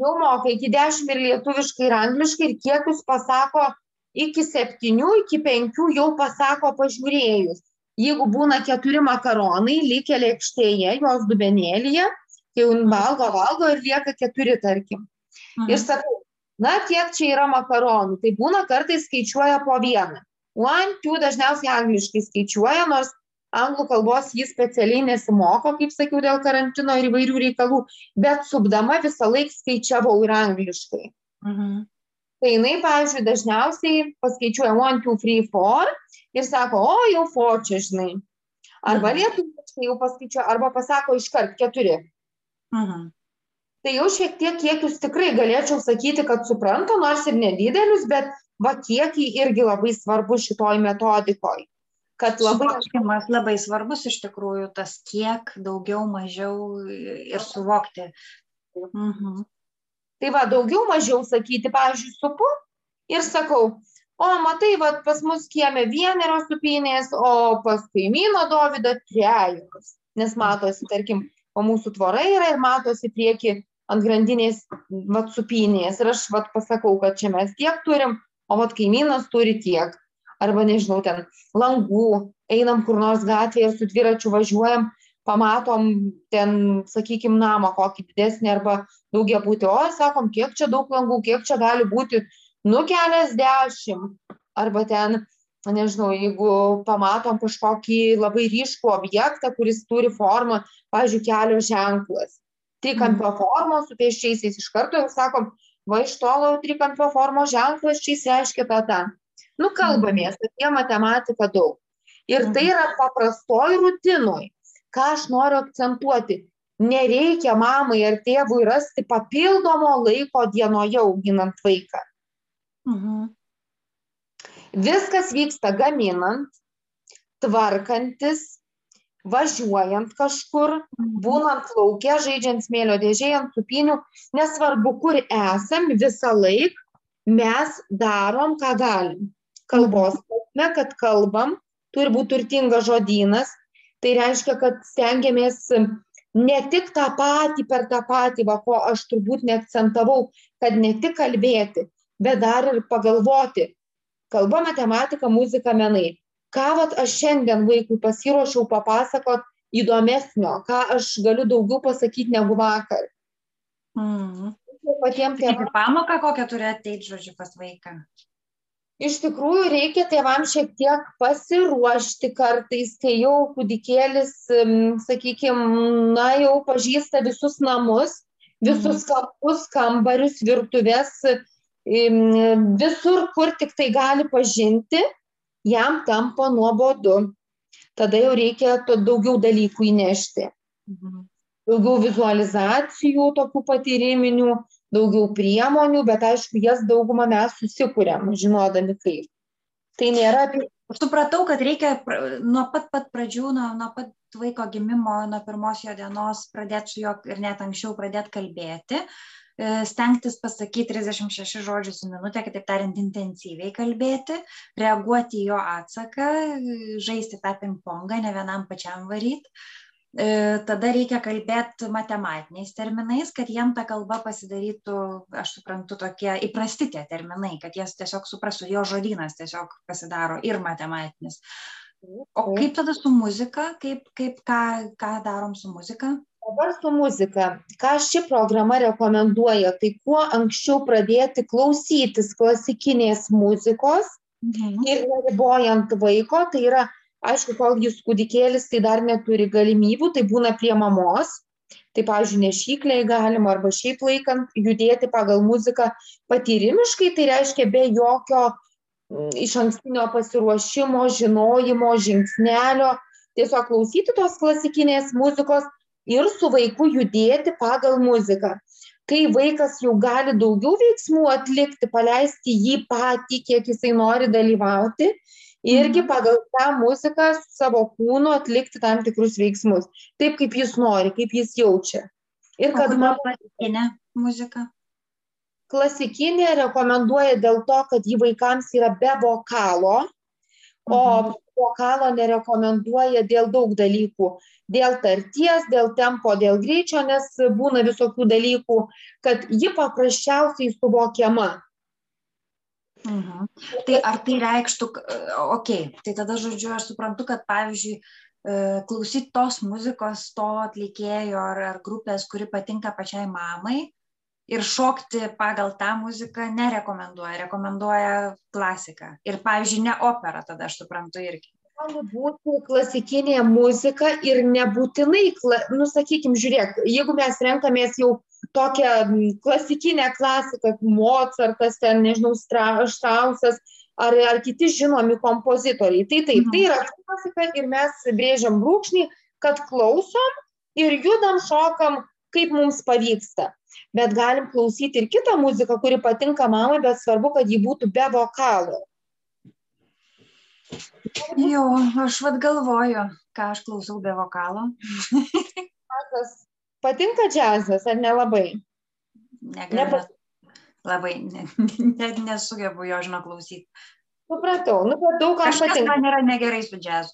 Jau moka iki 10 ir lietuviškai, ir angliškai, ir kiek jūs pasako iki 7, iki 5 jau pasako pažiūrėjus. Jeigu būna keturi makaronai, likę lėkštėje, jos dubenėlyje, kai jau valgo, valgo ir lieka keturi, tarkim. Mhm. Ir sakau, na, kiek čia yra makaronų, tai būna kartais skaičiuoja po vieną. One, two dažniausiai angliškai skaičiuoja, nors anglų kalbos jis specialiai nesimoko, kaip sakiau, dėl karantino ir įvairių reikalų, bet subdama visą laiką skaičiavau ir angliškai. Mhm. Tai jinai, pavyzdžiui, dažniausiai paskaičiuoja 1, 2, 3, 4 ir sako, o jau 4 čia, žinai. Arba mhm. lietuviškai jau paskaičiuoja, arba pasako iškart 4. Mhm. Tai jau šiek tiek kiekius tikrai galėčiau sakyti, kad suprantu, nors ir nedidelius, bet va kiekiai irgi labai svarbu šitoj metodikoj. Kad labai... Suvokimas labai svarbus iš tikrųjų, tas kiek daugiau, mažiau ir suvokti. Mhm. Tai va, daugiau, mažiau sakyti, pavyzdžiui, supu ir sakau, o matai, va, pas mus kieme vienerios supinės, o pas kaimyno Dovydą trejos. Nes matosi, tarkim, o mūsų tvora yra ir matosi prieki ant grandinės vat supynės ir aš vat pasakau, kad čia mes tiek turim, o vat kaimynas turi tiek. Arba nežinau, ten langų, einam kur nors gatvėje ir su dviračiu važiuojam, pamatom ten, sakykime, namą kokį didesnį arba daugia būti, o sakom, kiek čia daug langų, kiek čia gali būti, nu keliasdešimt. Arba ten, nežinau, jeigu pamatom kažkokį labai ryškų objektą, kuris turi formą, pavyzdžiui, kelio ženklas trikampio formos su pėsčiaisiais iš karto jau sakom, va iš tolo trikampio formos ženklas čia reiškia tą tą. Nu, kalbamės apie matematiką daug. Ir tai yra paprastoj rutinoj. Ką aš noriu akcentuoti? Nereikia mamai ar tėvui rasti papildomo laiko dienoje auginant vaiką. Mhm. Viskas vyksta gaminant, tvarkantis, važiuojant kažkur, mhm. būnant laukia, žaidžiant smėlio dėžėje ant supinių, nesvarbu, kur esam, visą laiką mes darom, ką galim. Kalbos prasme, kad kalbam, turi būti turtingas žodynas, tai reiškia, kad stengiamės ne tik tą patį per tą patį, va, ko aš turbūt neakcentavau, kad ne tik kalbėti, bet dar ir pagalvoti. Kalba, matematika, muzika, menai ką vat aš šiandien vaikui pasiruošiau papasakot įdomesnio, ką aš galiu daugiau pasakyti negu vakar. Mm. Patiems tėvams. Pamoką kokią turi ateiti, žodžiu, pas vaiką. Iš tikrųjų, reikia tėvams šiek tiek pasiruošti kartais, kai jau kūdikėlis, sakykime, na jau pažįsta visus namus, visus mm. kapus, kambarius, virtuvės, visur, kur tik tai gali pažinti jam tampa nuobodu. Tada jau reikia daugiau dalykų įnešti. Mhm. Daugiau vizualizacijų, tokių patyriminių, daugiau priemonių, bet aišku, jas daugumą mes susikūrėm, žinodami kaip. Tai nėra apie... Supratau, kad reikia nuo pat pat pradžių, nuo, nuo pat vaiko gimimo, nuo pirmos jo dienos pradėti su juo ir net anksčiau pradėti kalbėti, E, stengtis pasakyti 36 žodžius į minutę, kitaip tariant, intensyviai kalbėti, reaguoti į jo atsaką, žaisti tą ping-pongą, ne vienam pačiam varyti. E, tada reikia kalbėti matematiniais terminais, kad jiem ta kalba pasidarytų, aš suprantu, tokie įprasti tie terminai, kad jas tiesiog suprastų, jo žodynas tiesiog pasidaro ir matematinis. O kaip tada su muzika, kaip, kaip ką, ką darom su muzika? dabar su muzika ką ši programa rekomenduoja tai kuo anksčiau pradėti klausytis klasikinės muzikos mhm. ir neribojant vaiko tai yra aišku kol jis kūdikėlis tai dar neturi galimybių tai būna prie mamos. Tai pavyzdžiui nešyklėj galima arba šiaip laikant judėti pagal muziką. Patyrimiškai tai reiškia be jokio iš ankstinio pasiruošimo žinojimo žingsnelio. Tiesiog klausyti tos klasikinės muzikos ir su vaiku judėti pagal muziką. Kai vaikas jau gali daugiau veiksmų atlikti, paleisti jį patį, kiek jisai nori dalyvauti, irgi mhm. pagal tą muziką savo kūnu atlikti tam tikrus veiksmus, taip kaip jis nori, kaip jis jaučia. Ir kad man klasikinė muzika. Klasikinė rekomenduoja dėl to, kad jį vaikams yra be vokalo, o mhm. vokalo nerekomenduoja dėl daug dalykų dėl tarties, dėl tempo, dėl greičio, nes būna visokių dalykų, kad ji paprasčiausiai suvokiama. Mhm. Tai ar tai reikštų, okei, okay, tai tada žodžiu, aš suprantu, kad pavyzdžiui, e, klausyti tos muzikos, to atlikėjo ar, ar grupės, kuri patinka pačiai mamai ir šokti pagal tą muziką nerekomenduoja, rekomenduoja klasiką. Ir pavyzdžiui, ne opera, tada aš suprantu irgi gali būti klasikinė muzika ir nebūtinai, nu sakykim, žiūrėk, jeigu mes renkamės jau tokią klasikinę klasiką, Mozartas, ten, nežinau, Štrausas ar, ar kiti žinomi kompozitoriai, tai taip, tai yra klasika ir mes brėžiam brūkšnį, kad klausom ir judam, šokam, kaip mums pavyksta. Bet galim klausyti ir kitą muziką, kuri patinka mamai, bet svarbu, kad ji būtų be vokalo. Jo, aš vad galvoju, ką aš klausau be vokalo. Patinka džiazas, ar nelabai? Negaliu. Nepas... Labai, ne, ne, nesugebu jo, žinau, klausyti. Supratau, nu, bet daug kam Kažkas patinka. man yra negerai su džiazu.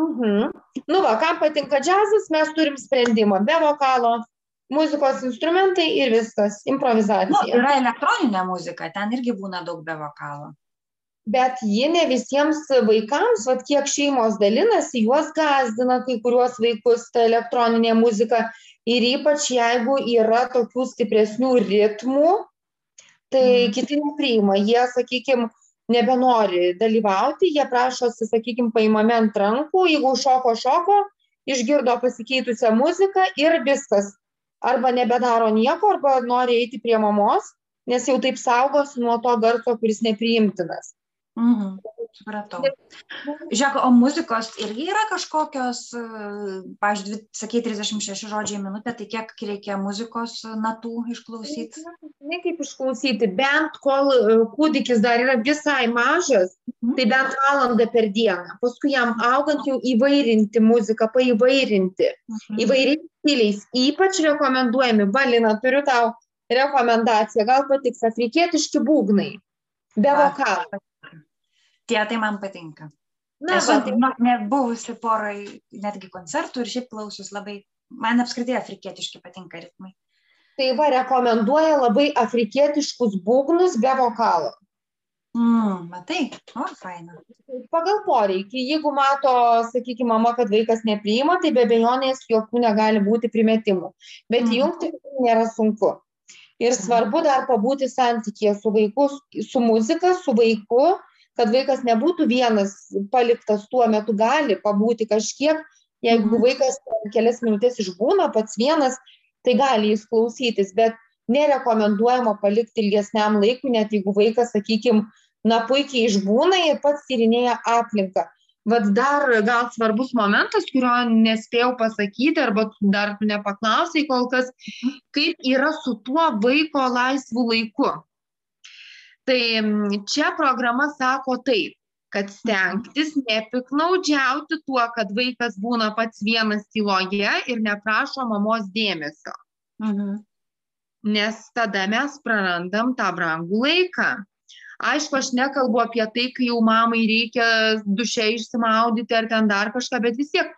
Uh -huh. Nu, va, kam patinka džiazas, mes turim sprendimą be vokalo, muzikos instrumentai ir viskas, improvizacija. Nu, yra elektroninė muzika, ten irgi būna daug be vokalo. Bet ji ne visiems vaikams, vad kiek šeimos dalinasi, juos gazdina kai kuriuos vaikus ta elektroninė muzika. Ir ypač jeigu yra tokių stipresnių ritmų, tai mm. kiti nepriima. Jie, sakykime, nebenori dalyvauti, jie prašosi, sakykime, paimami ant rankų, jeigu šoko šoko, išgirdo pasikeitusią muziką ir viskas. Arba nebedaro nieko, arba nori eiti prie mamos, nes jau taip saugosi nuo to garso, kuris nepriimtinas. Mhm. Supratau. Žiūrėk, o muzikos irgi yra kažkokios, pažiūrėjau, sakai 36 žodžiai minutę, tai kiek reikia muzikos natų išklausyti? Ne kaip išklausyti, bent kol e, kūdikis dar yra visai mažas, mhm. tai bent valandą per dieną. Paskui jam augant jau įvairinti muziką, paįvairinti. Mhm. Įvairiais stiliais. Ypač rekomenduojami, Valina, turiu tau rekomendaciją, gal patiks afrikietiški būgnai. Be vokalo tie tai man patinka. Na, Esu va, tai... nebuvusi porai netgi koncertų ir šiaip klausius labai, man apskritai afrikietiški patinka ritmai. Tai va, rekomenduoja labai afrikietiškus būgnus be vokalo. Mm, matai, o, faina. Pagal poreikį, jeigu mato, sakykime, mama, kad vaikas nepriima, tai be bejonės jokių negali būti primetimų. Bet mm. jungti nėra sunku. Ir svarbu dar pabūti santykėje su vaiku, su muzika, su vaiku, kad vaikas nebūtų vienas paliktas tuo metu, gali pabūti kažkiek, jeigu mhm. vaikas kelias minutės išbūna pats vienas, tai gali jis klausytis, bet nerekomenduojama palikti ilgesniam laikui, net jeigu vaikas, sakykime, na puikiai išbūna ir pats tyrinėja aplinką. Vat dar gal svarbus momentas, kurio nespėjau pasakyti arba dar nepaklausai kol kas, mhm. kaip yra su tuo vaiko laisvu laiku. Tai čia programa sako taip, kad stengtis nepiknaudžiauti tuo, kad vaikas būna pats vienas tyloje ir neprašo mamos dėmesio. Mhm. Nes tada mes prarandam tą brangų laiką. Aišku, aš nekalbu apie tai, kai jau mamai reikia dušiai išsimaudyti ar ten dar kažką, bet vis tiek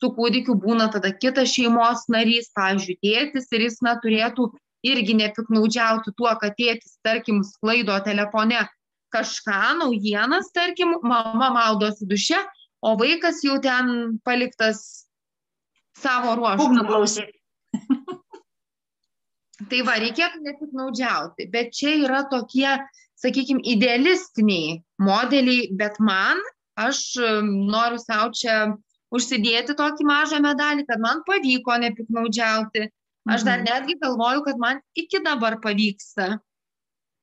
su kūdikiu būna tada kitas šeimos narys, pavyzdžiui, tėtis ir jis na, turėtų irgi nepiknaudžiauti tuo, kad tėtis, tarkim, sklaido telefone kažką, naujienas, tarkim, mama maudosi duše, o vaikas jau ten paliktas savo klausyti. tai va, reikėtų nepiknaudžiauti, bet čia yra tokie, sakykime, idealistiniai modeliai, bet man, aš noriu savo čia užsidėti tokį mažą medalį, kad man pavyko nepiknaudžiauti Aš dar mhm. netgi galvoju, kad man iki dabar pavyksta.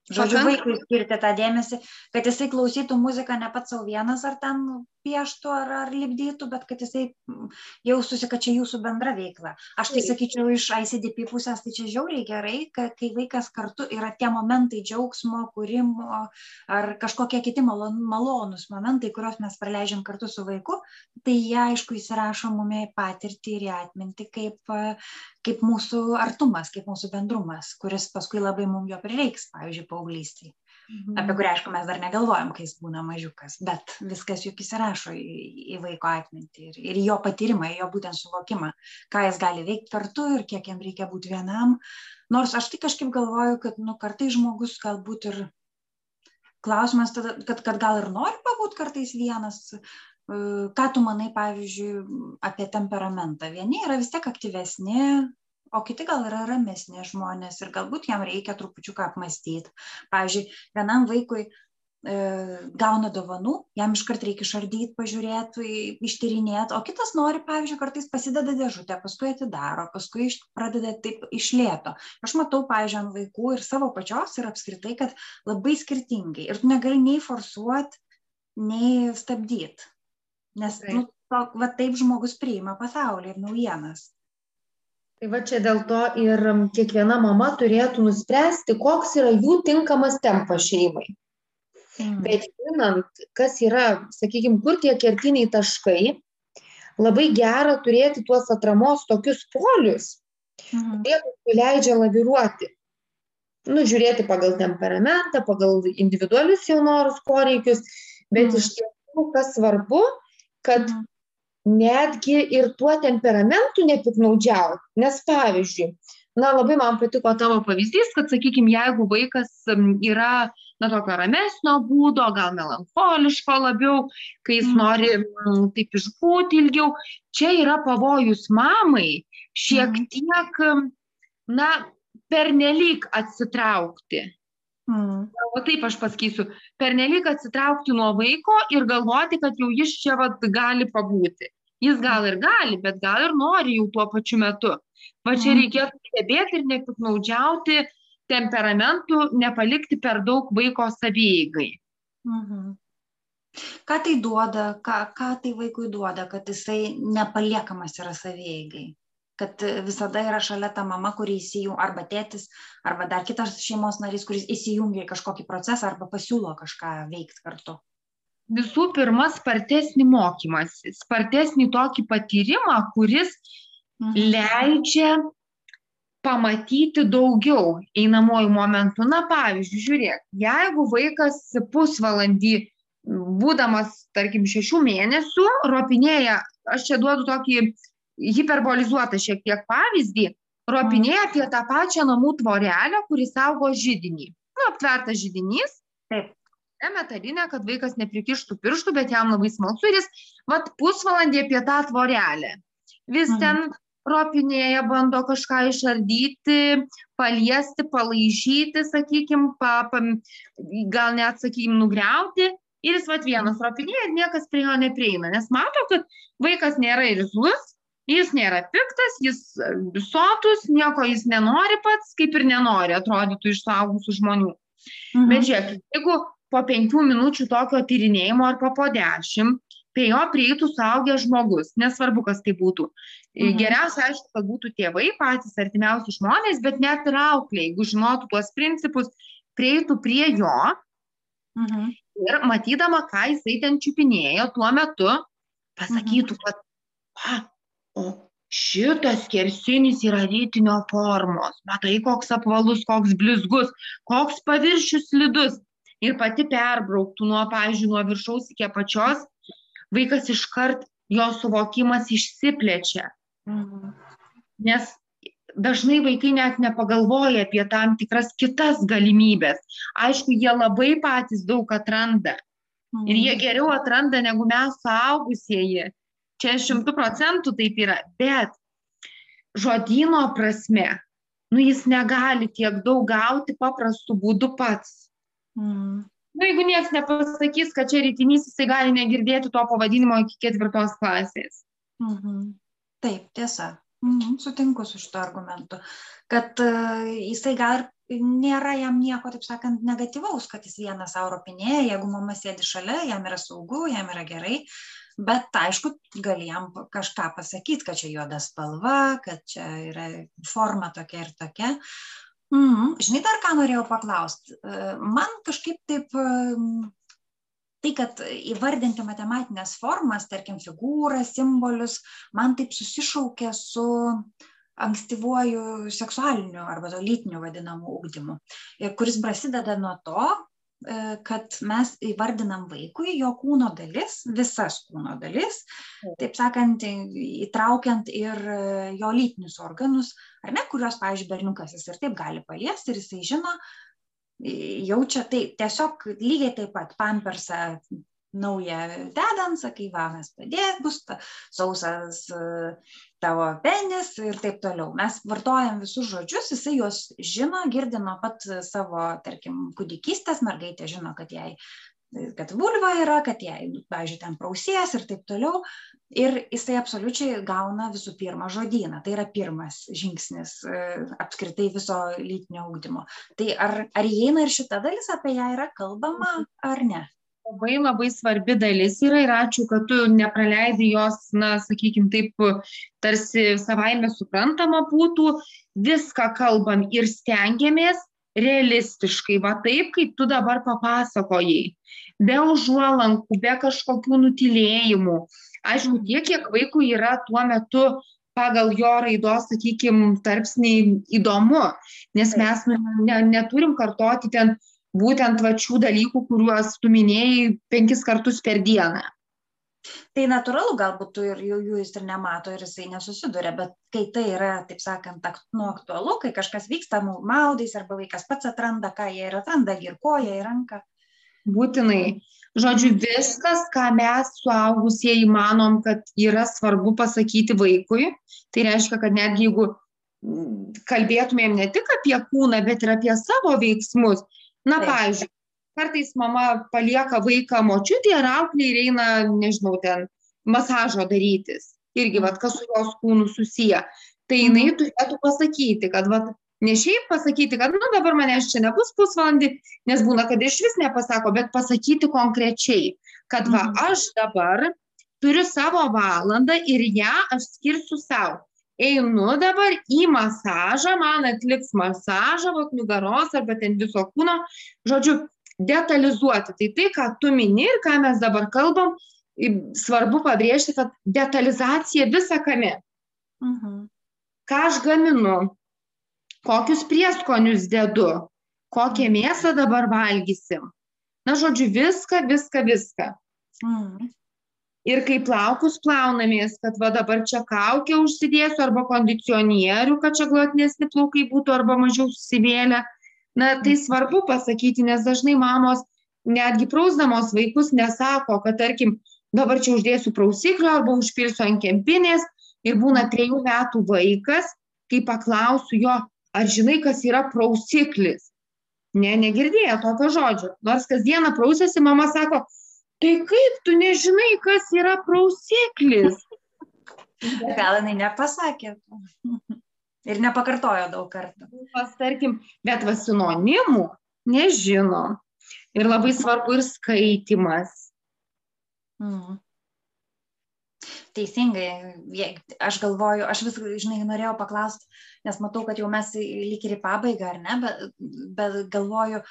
Žodžiu, vaikui skirti tą dėmesį, kad jisai klausytų muziką ne pats savo vienas ar ten pieštų ar, ar lipdytų, bet kad jisai jaustųsi, kad čia jūsų bendra veikla. Aš tai sakyčiau, iš ICDP pusės tai čia žiauriai gerai, kad kai vaikas kartu yra tie momentai džiaugsmo, kūrimo ar kažkokie kiti malonūs momentai, kuriuos mes praleidžiam kartu su vaiku, tai jie aišku įsirašo mumė patirtį ir į atmintį kaip, kaip mūsų artumas, kaip mūsų bendrumas, kuris paskui labai mums jo prireiks, pavyzdžiui, paauglystėje mhm. apie kurią, aišku, mes dar negalvojam, kai jis būna mažiukas, bet viskas juk įsirašo į, į vaiko atmintį ir, ir jo patyrimą, jo būtent suvokimą, ką jis gali veikti kartu ir kiek jam reikia būti vienam. Nors aš tai kažkaip galvoju, kad, nu, kartai žmogus galbūt ir klausimas, tada, kad, kad gal ir nori pabūti kartais vienas, ką tu manai, pavyzdžiui, apie temperamentą. Vieni yra vis tiek aktyvesni, o kiti gal yra ramesni žmonės ir galbūt jam reikia trupučiuką apmastyti. Pavyzdžiui, vienam vaikui e, gauna dovanų, jam iškart reikia išardyti, pažiūrėti, ištyrinėti, o kitas nori, pavyzdžiui, kartais pasideda dėžutę, paskui atidaro, paskui pradeda taip išlėto. Aš matau, pavyzdžiui, ant vaikų ir savo pačios ir apskritai, kad labai skirtingai ir tu negali nei forsuoti, nei stabdyti. Nes taip. nu, to, va, taip žmogus priima pasaulį ir naujienas. Tai va čia dėl to ir kiekviena mama turėtų nuspręsti, koks yra jų tinkamas tempas šeimai. Mm. Bet žinant, kas yra, sakykime, kur tie kertiniai taškai, labai gera turėti tuos atramos tokius polius, mm. kurie leidžia laviruoti. Nu, žiūrėti pagal temperamentą, pagal individualius jau norus, poreikius, bet mm. iš tiesų, kas svarbu, kad mm netgi ir tuo temperamentu nepiknaudžiauti. Nes pavyzdžiui, na, labai man patiko tavo pavyzdys, kad, sakykime, jeigu vaikas yra, na, tokio ramesnio būdo, gal melancholiško labiau, kai jis mm. nori m, taip išbūti ilgiau, čia yra pavojus mamai šiek mm. tiek, na, pernelyg atsitraukti. Mm. O taip aš pasakysiu, pernelyg atsitraukti nuo vaiko ir galvoti, kad jau jis čia vat, gali pabūti. Jis gal ir gali, bet gal ir nori jau tuo pačiu metu. Va čia mm. reikėtų stebėti ir nepiknaudžiauti temperamentų, nepalikti per daug vaiko savygai. Mhm. Ką tai duoda, ką, ką tai vaikui duoda, kad jisai nepaliekamas yra savygai? Kad visada yra šalia ta mama, kuri įsijungia, arba tėtis, arba dar kitas šeimos narys, kuris įsijungia į kažkokį procesą arba pasiūlo kažką veikti kartu. Visų pirma, spartesnį mokymąsi, spartesnį tokį patyrimą, kuris mhm. leidžia pamatyti daugiau einamojų momentų. Na, pavyzdžiui, žiūrėk, jeigu vaikas pusvalandį, būdamas, tarkim, šešių mėnesių, ropinėja, aš čia duodu tokį hiperbolizuotą šiek tiek pavyzdį, ropinėja apie tą pačią namų tvorelę, kuris saugo žydinį. Nu, aptvertas žydinys. Taip. Ne metalinė, kad vaikas neprikištų pirštų, bet jam labai smalsu ir jis, vat, pusvalandį apie tą tvorelę. Vis mhm. ten ropinėja, bando kažką išardyti, paliesti, palaižyti, sakykime, pa, pa, gal net, sakykime, nugriauti. Ir jis vat vienas ropinėja ir niekas prie jo neprieina, nes mato, kad vaikas nėra irzlus, jis nėra piktas, jis e, sotus, nieko jis nenori pats, kaip ir nenori, atrodytų iš suaugusių žmonių. Mhm. Bet žiūrėk, jeigu po penkių minučių tokio tyrinėjimo ar po dešimt, prie jo prieitų suaugęs žmogus, nesvarbu, kas tai būtų. Mhm. Geriausia, aišku, kad būtų tėvai, patys artimiausi žmonės, bet net ir auklė, jeigu žinotų tuos principus, prieitų prie jo mhm. ir matydama, ką jisai ten čiupinėjo tuo metu, pasakytų, mhm. kad, o šitas skersinis yra rytinio formos. Matai, koks apvalus, koks blizgus, koks paviršius slidus. Ir pati perbrauktų nuo, pavyzdžiui, nuo viršaus iki apačios, vaikas iškart jo suvokimas išsiplečia. Nes dažnai vaikai net nepagalvoja apie tam tikras kitas galimybės. Aišku, jie labai patys daug atranda. Ir jie geriau atranda negu mes suaugusieji čia šimtų procentų taip yra, bet žodino prasme, nu jis negali tiek daug gauti paprastų būdų pats. Mm. Nu, jeigu niekas nepasakys, kad čia rytinys, jisai gali negirdėti to pavadinimo iki ketvirtos klasės. Mm -hmm. Taip, tiesa. Mm -hmm. Sutinku su šito argumentu. Kad uh, jisai gal ir nėra jam nieko, taip sakant, negatyvaus, kad jis vienas europinėja, jeigu mama sėdi šalia, jam yra saugu, jam yra gerai, bet aišku gali jam kažką pasakyt kad čia juoda spalva kad čia yra forma tokia ir tokia mhm. žinai dar ką norėjau paklaust e, man kažkaip taip e, tai, kad įvardinti matematinės formas, tarkim, figūras, simbolius, man taip susišaukia su ankstyvuoju seksualiniu arba to lytiniu vadinamu ugdymu, kuris prasideda nuo to, kad mes įvardinam vaikui jo kūno dalis, visas kūno dalis, taip. sakant, įtraukiant ir e, jo lytinius organus, ar ne, kuriuos, pavyzdžiui, berniukas jis ir taip gali paliesti ir jisai žino, jaučia tai tiesiog lygiai taip pat pampersą naują dedant, sakai, va, mes padės, bus ta, sausas tavo penis ir taip toliau. Mes vartojam visus žodžius, jisai juos žino, girdi nuo pat savo, tarkim, kūdikystės, mergaitė žino, kad jai kad vulva yra, kad jai, pavyzdžiui, ten prausies ir taip toliau. Ir jisai absoliučiai gauna visų pirma žodyną. Tai yra pirmas žingsnis e, apskritai viso lytinio augdymo. Tai ar, ar įeina ir šita dalis, apie ją yra kalbama ar ne? Labai labai svarbi dalis yra ir ačiū, kad tu nepraleidai jos, na, sakykime, taip tarsi savaime suprantama būtų, viską kalbam ir stengiamės realistiškai, va taip, kaip tu dabar papasakojai, be užuolankų, be kažkokių nutilėjimų. Aišku, tiek, kiek vaikų yra tuo metu pagal jo raidos, sakykime, tarpsniai įdomu, nes mes ne, neturim kartoti ten būtent va šių dalykų, kuriuos tu minėjai penkis kartus per dieną. Tai natūralu, galbūt ir jų, jų jis ir nemato ir jisai nesusiduria, bet kai tai yra, taip sakant, nu, aktualu, kai kažkas vyksta, maudais arba vaikas pats atranda, ką jie ir atranda, ir koją, ir ranką. Būtinai. Žodžiu, viskas, ką mes suaugusieji manom, kad yra svarbu pasakyti vaikui, tai reiškia, kad netgi jeigu kalbėtumėm ne tik apie kūną, bet ir apie savo veiksmus. Na, pavyzdžiui, kartais mama palieka vaiką močiutį ar auklį ir eina, nežinau, ten masažo darytis. Irgi, vad, kas su jos kūnu susiję. Tai jinai mhm. turėtų pasakyti, kad, vad, ne šiaip pasakyti, kad, nu, dabar manęs čia nebus pusvalandį, nes būna, kad iš vis nepasako, bet pasakyti konkrečiai, kad, va, mhm. aš dabar turiu savo valandą ir ją aš skirsiu savo einu dabar į masažą, man atliks masažą, vat nugaros arba ten viso kūno, žodžiu, detalizuoti. Tai tai, ką tu mini ir ką mes dabar kalbam, svarbu pabrėžti, kad detalizacija visą kame. Mhm. Ką aš gaminu, kokius prieskonius dedu, kokią mėsą dabar valgysim. Na, žodžiu, viską, viską, viską. Mhm ir kai plaukus plaunamės, kad va dabar čia kaukę užsidėsiu arba kondicionierių, kad čia glotnesni plaukai būtų arba mažiau susivėlę. Na, tai svarbu pasakyti, nes dažnai mamos netgi prausdamos vaikus nesako, kad tarkim, dabar čia uždėsiu prausiklio arba užpilsiu ant kempinės ir būna trejų metų vaikas, kai paklausiu jo, ar žinai, kas yra prausiklis. Ne, negirdėjo tokio žodžio. Nors kasdieną prausėsi, mama sako, tai kaip tu nežinai, kas yra prausiklis? Gal jinai nepasakė. Ir nepakartojo daug kartų. Pas, tarkim, bet va sinonimų nežino. Ir labai svarbu ir skaitimas. Mm. Teisingai, aš galvoju, aš vis, žinai, norėjau paklausti, nes matau, kad jau mes lyg ir į pabaigą, ar ne, bet, bet galvoju,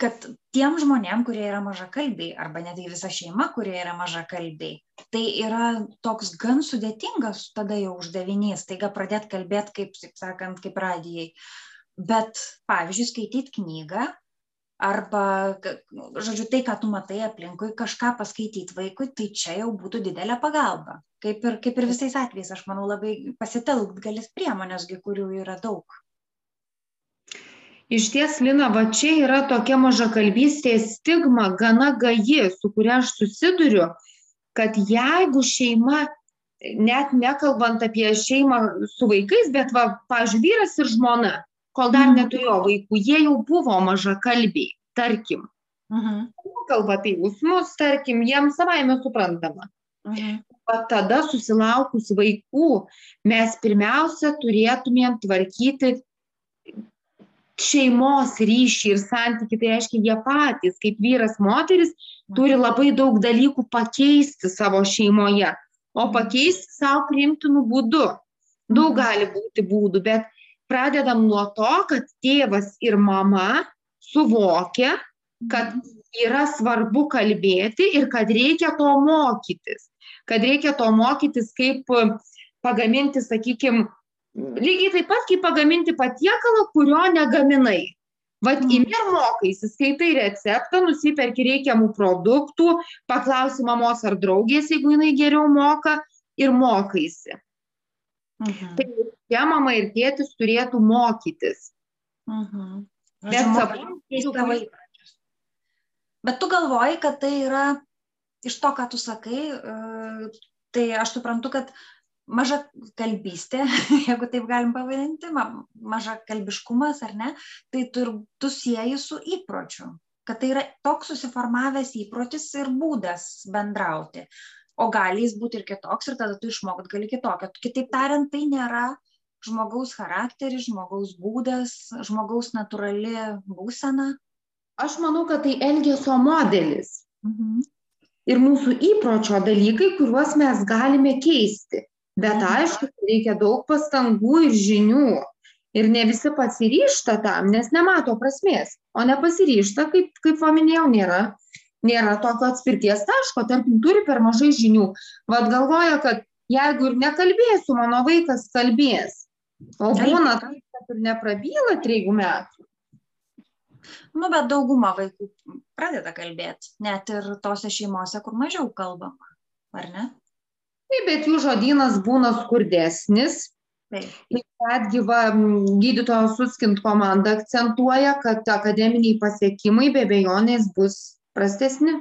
kad tiem žmonėm, kurie yra mažakalbiai, arba net visa šeima, kurie yra mažakalbiai, tai yra toks gan sudėtingas tada jau uždavinys, taiga pradėti kalbėti, kaip, taip sakant, kaip radijai. Bet, pavyzdžiui, skaityti knygą, arba, žodžiu, tai, ką tu matai aplinkui, kažką paskaityti vaikui, tai čia jau būtų didelė pagalba. Kaip ir, kaip ir visais atvejais, aš manau, labai pasitelkt galis priemonėsgi, kurių yra daug. Išties, Lina, va čia yra tokia mažakalbystės stigma, gana gaji, su kuria aš susiduriu, kad jeigu šeima, net nekalbant apie šeimą su vaikais, bet, va, pažiūrėjau, vyras ir žmona, kol dar mhm. neturėjo vaikų, jie jau buvo mažakalbiai, tarkim. Mhm. Kalba apie jausmus, tarkim, jiems savaime suprantama. Mhm. O tada susilaukus vaikų mes pirmiausia turėtumėm tvarkyti šeimos ryšį ir santyki, tai reiškia, jie patys, kaip vyras, moteris, turi labai daug dalykų pakeisti savo šeimoje, o pakeisti savo priimtinų būdų. Daug gali būti būdų, bet pradedam nuo to, kad tėvas ir mama suvokia, kad yra svarbu kalbėti ir kad reikia to mokytis. Kad reikia to mokytis, kaip pagaminti, sakykime, lygiai taip pat kaip pagaminti patiekalą, kurio negaminai. Vat mm. imi ir mokaisi, skaitai receptą, nusiperki reikiamų produktų, paklausi mamos ar draugės, jeigu jinai geriau moka ir mokaisi. Mhm. Tai čia mama ir tėtis turėtų mokytis. Mhm. Bet savo įpročius. Bet tu galvoji, kad tai yra iš to, ką tu sakai, e, tai aš suprantu, kad maža kalbystė, jeigu taip galim pavadinti, ma, maža kalbiškumas ar ne, tai tu, tu sieji su įpročiu, kad tai yra toks susiformavęs įprotis ir būdas bendrauti. O gali jis būti ir kitoks ir tada tu išmokot gali kitokio. Kitaip tariant, tai nėra žmogaus charakteris, žmogaus būdas, žmogaus natūrali būsena. Aš manau, kad tai elgesio modelis. Mhm. Ir mūsų įpročio dalykai, kuriuos mes galime keisti bet aišku reikia daug pastangų ir žinių. Ir ne visi pasiryžta tam nes nemato prasmės. O nepasiryžta kaip kaip va minėjau nėra nėra tokio atspirties taško. Tarkim turi per mažai žinių. Vat galvoja kad jeigu ir nekalbėsiu mano vaikas kalbės. O būna taip kad ir neprabyla trejų metų. Nu, bet dauguma vaikų pradeda kalbėti, net ir tose šeimose, kur mažiau kalbama. ar ne? Taip, bet jų žodynas būna skurdesnis. Taip. Ir netgi va, gydytojo suskint komanda akcentuoja, kad akademiniai pasiekimai be bejonės bus prastesni.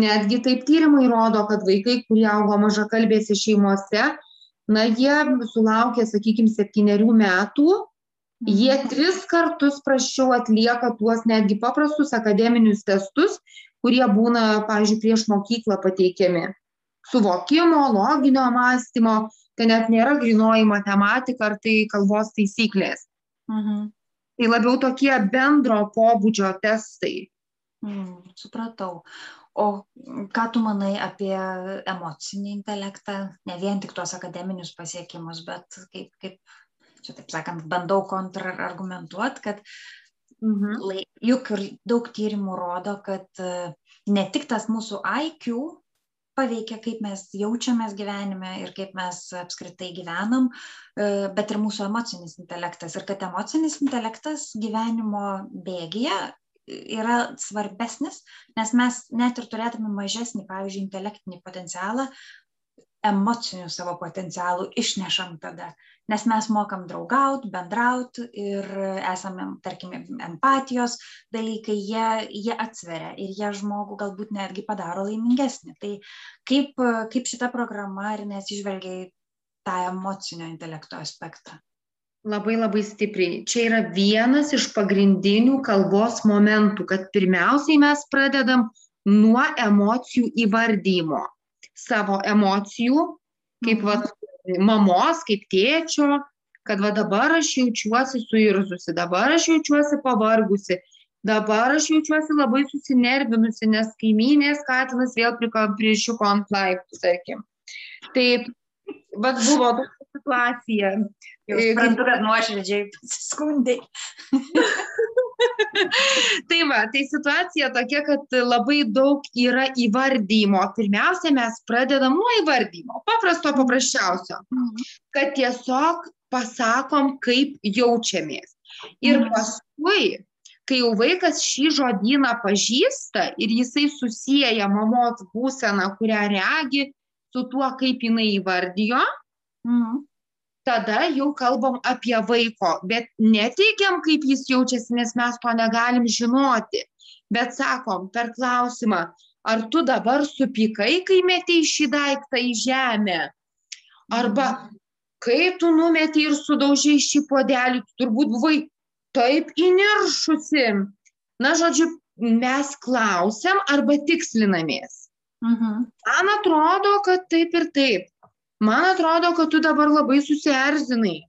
Netgi taip tyrimai rodo, kad vaikai, kurie augo mažakalbėse šeimose, na, jie sulaukė, sakykime, septyniarių metų, jie tris kartus prašiau atlieka tuos netgi paprastus akademinius testus, kurie būna, pavyzdžiui, prieš mokyklą pateikiami. Suvokimo, loginio mąstymo, tai net nėra grinoji matematika ar tai kalbos taisyklės. Mhm. Tai labiau tokie bendro pobūdžio testai. Mm, supratau. O ką tu manai apie emocinį intelektą, ne vien tik tuos akademinius pasiekimus, bet kaip, kaip čia taip sakant, bandau kontrargumentuoti, kad Mhm. juk ir daug tyrimų rodo, kad e, ne tik tas mūsų IQ paveikia, kaip mes jaučiamės gyvenime ir kaip mes apskritai gyvenam, e, bet ir mūsų emocinis intelektas. Ir kad emocinis intelektas gyvenimo bėgyje yra svarbesnis, nes mes net ir turėdami mažesnį, pavyzdžiui, intelektinį potencialą, emocinių savo potencialų išnešam tada, nes mes mokam draugaut, bendraut ir esame, tarkim, empatijos dalykai, jie, jie atsveria ir jie žmogų galbūt netgi padaro laimingesnį. Tai kaip, kaip šita programa ir nesižvelgia į tą emocinio intelekto aspektą? Labai labai stipriai. Čia yra vienas iš pagrindinių kalbos momentų, kad pirmiausiai mes pradedam nuo emocijų įvardymo. Savo emocijų, kaip Mhm. va, mamos, kaip tėčio, kad va dabar aš jaučiuosi suirzusi, dabar aš jaučiuosi pavargusi, dabar aš jaučiuosi labai susinervinusi, nes kaimynės katinas vėl prišiuko ant laiptų, tarkim. Tai, vad buvo tokia situacija. Jau E, suprantu, kad nuoširdžiai skundai. Tai va, tai situacija tokia, kad labai daug yra įvardymo. Pirmiausia, mes pradedam nuo įvardymo, paprasto, paprasčiausio, kad tiesiog pasakom, kaip jaučiamės. Ir Mhm. paskui, kai jau vaikas šį žodyną pažįsta ir jisai susijęja mamos būseną, kurią regi, su tuo, kaip jinai įvardijo, Mhm. Tada jau kalbam apie vaiko, bet neteigiam, kaip jis jaučiasi, nes mes to negalim žinoti. Bet sakom per klausimą, ar tu dabar supykai, kai metei šį daiktą į žemę? Arba kai tu numetei ir sudaužiai šį podelį, tu turbūt buvai taip įniršusi. Na, žodžiu, mes klausiam arba tikslinamės. Mhm. Man atrodo, kad taip ir taip. Man atrodo, kad tu dabar labai susierzinai.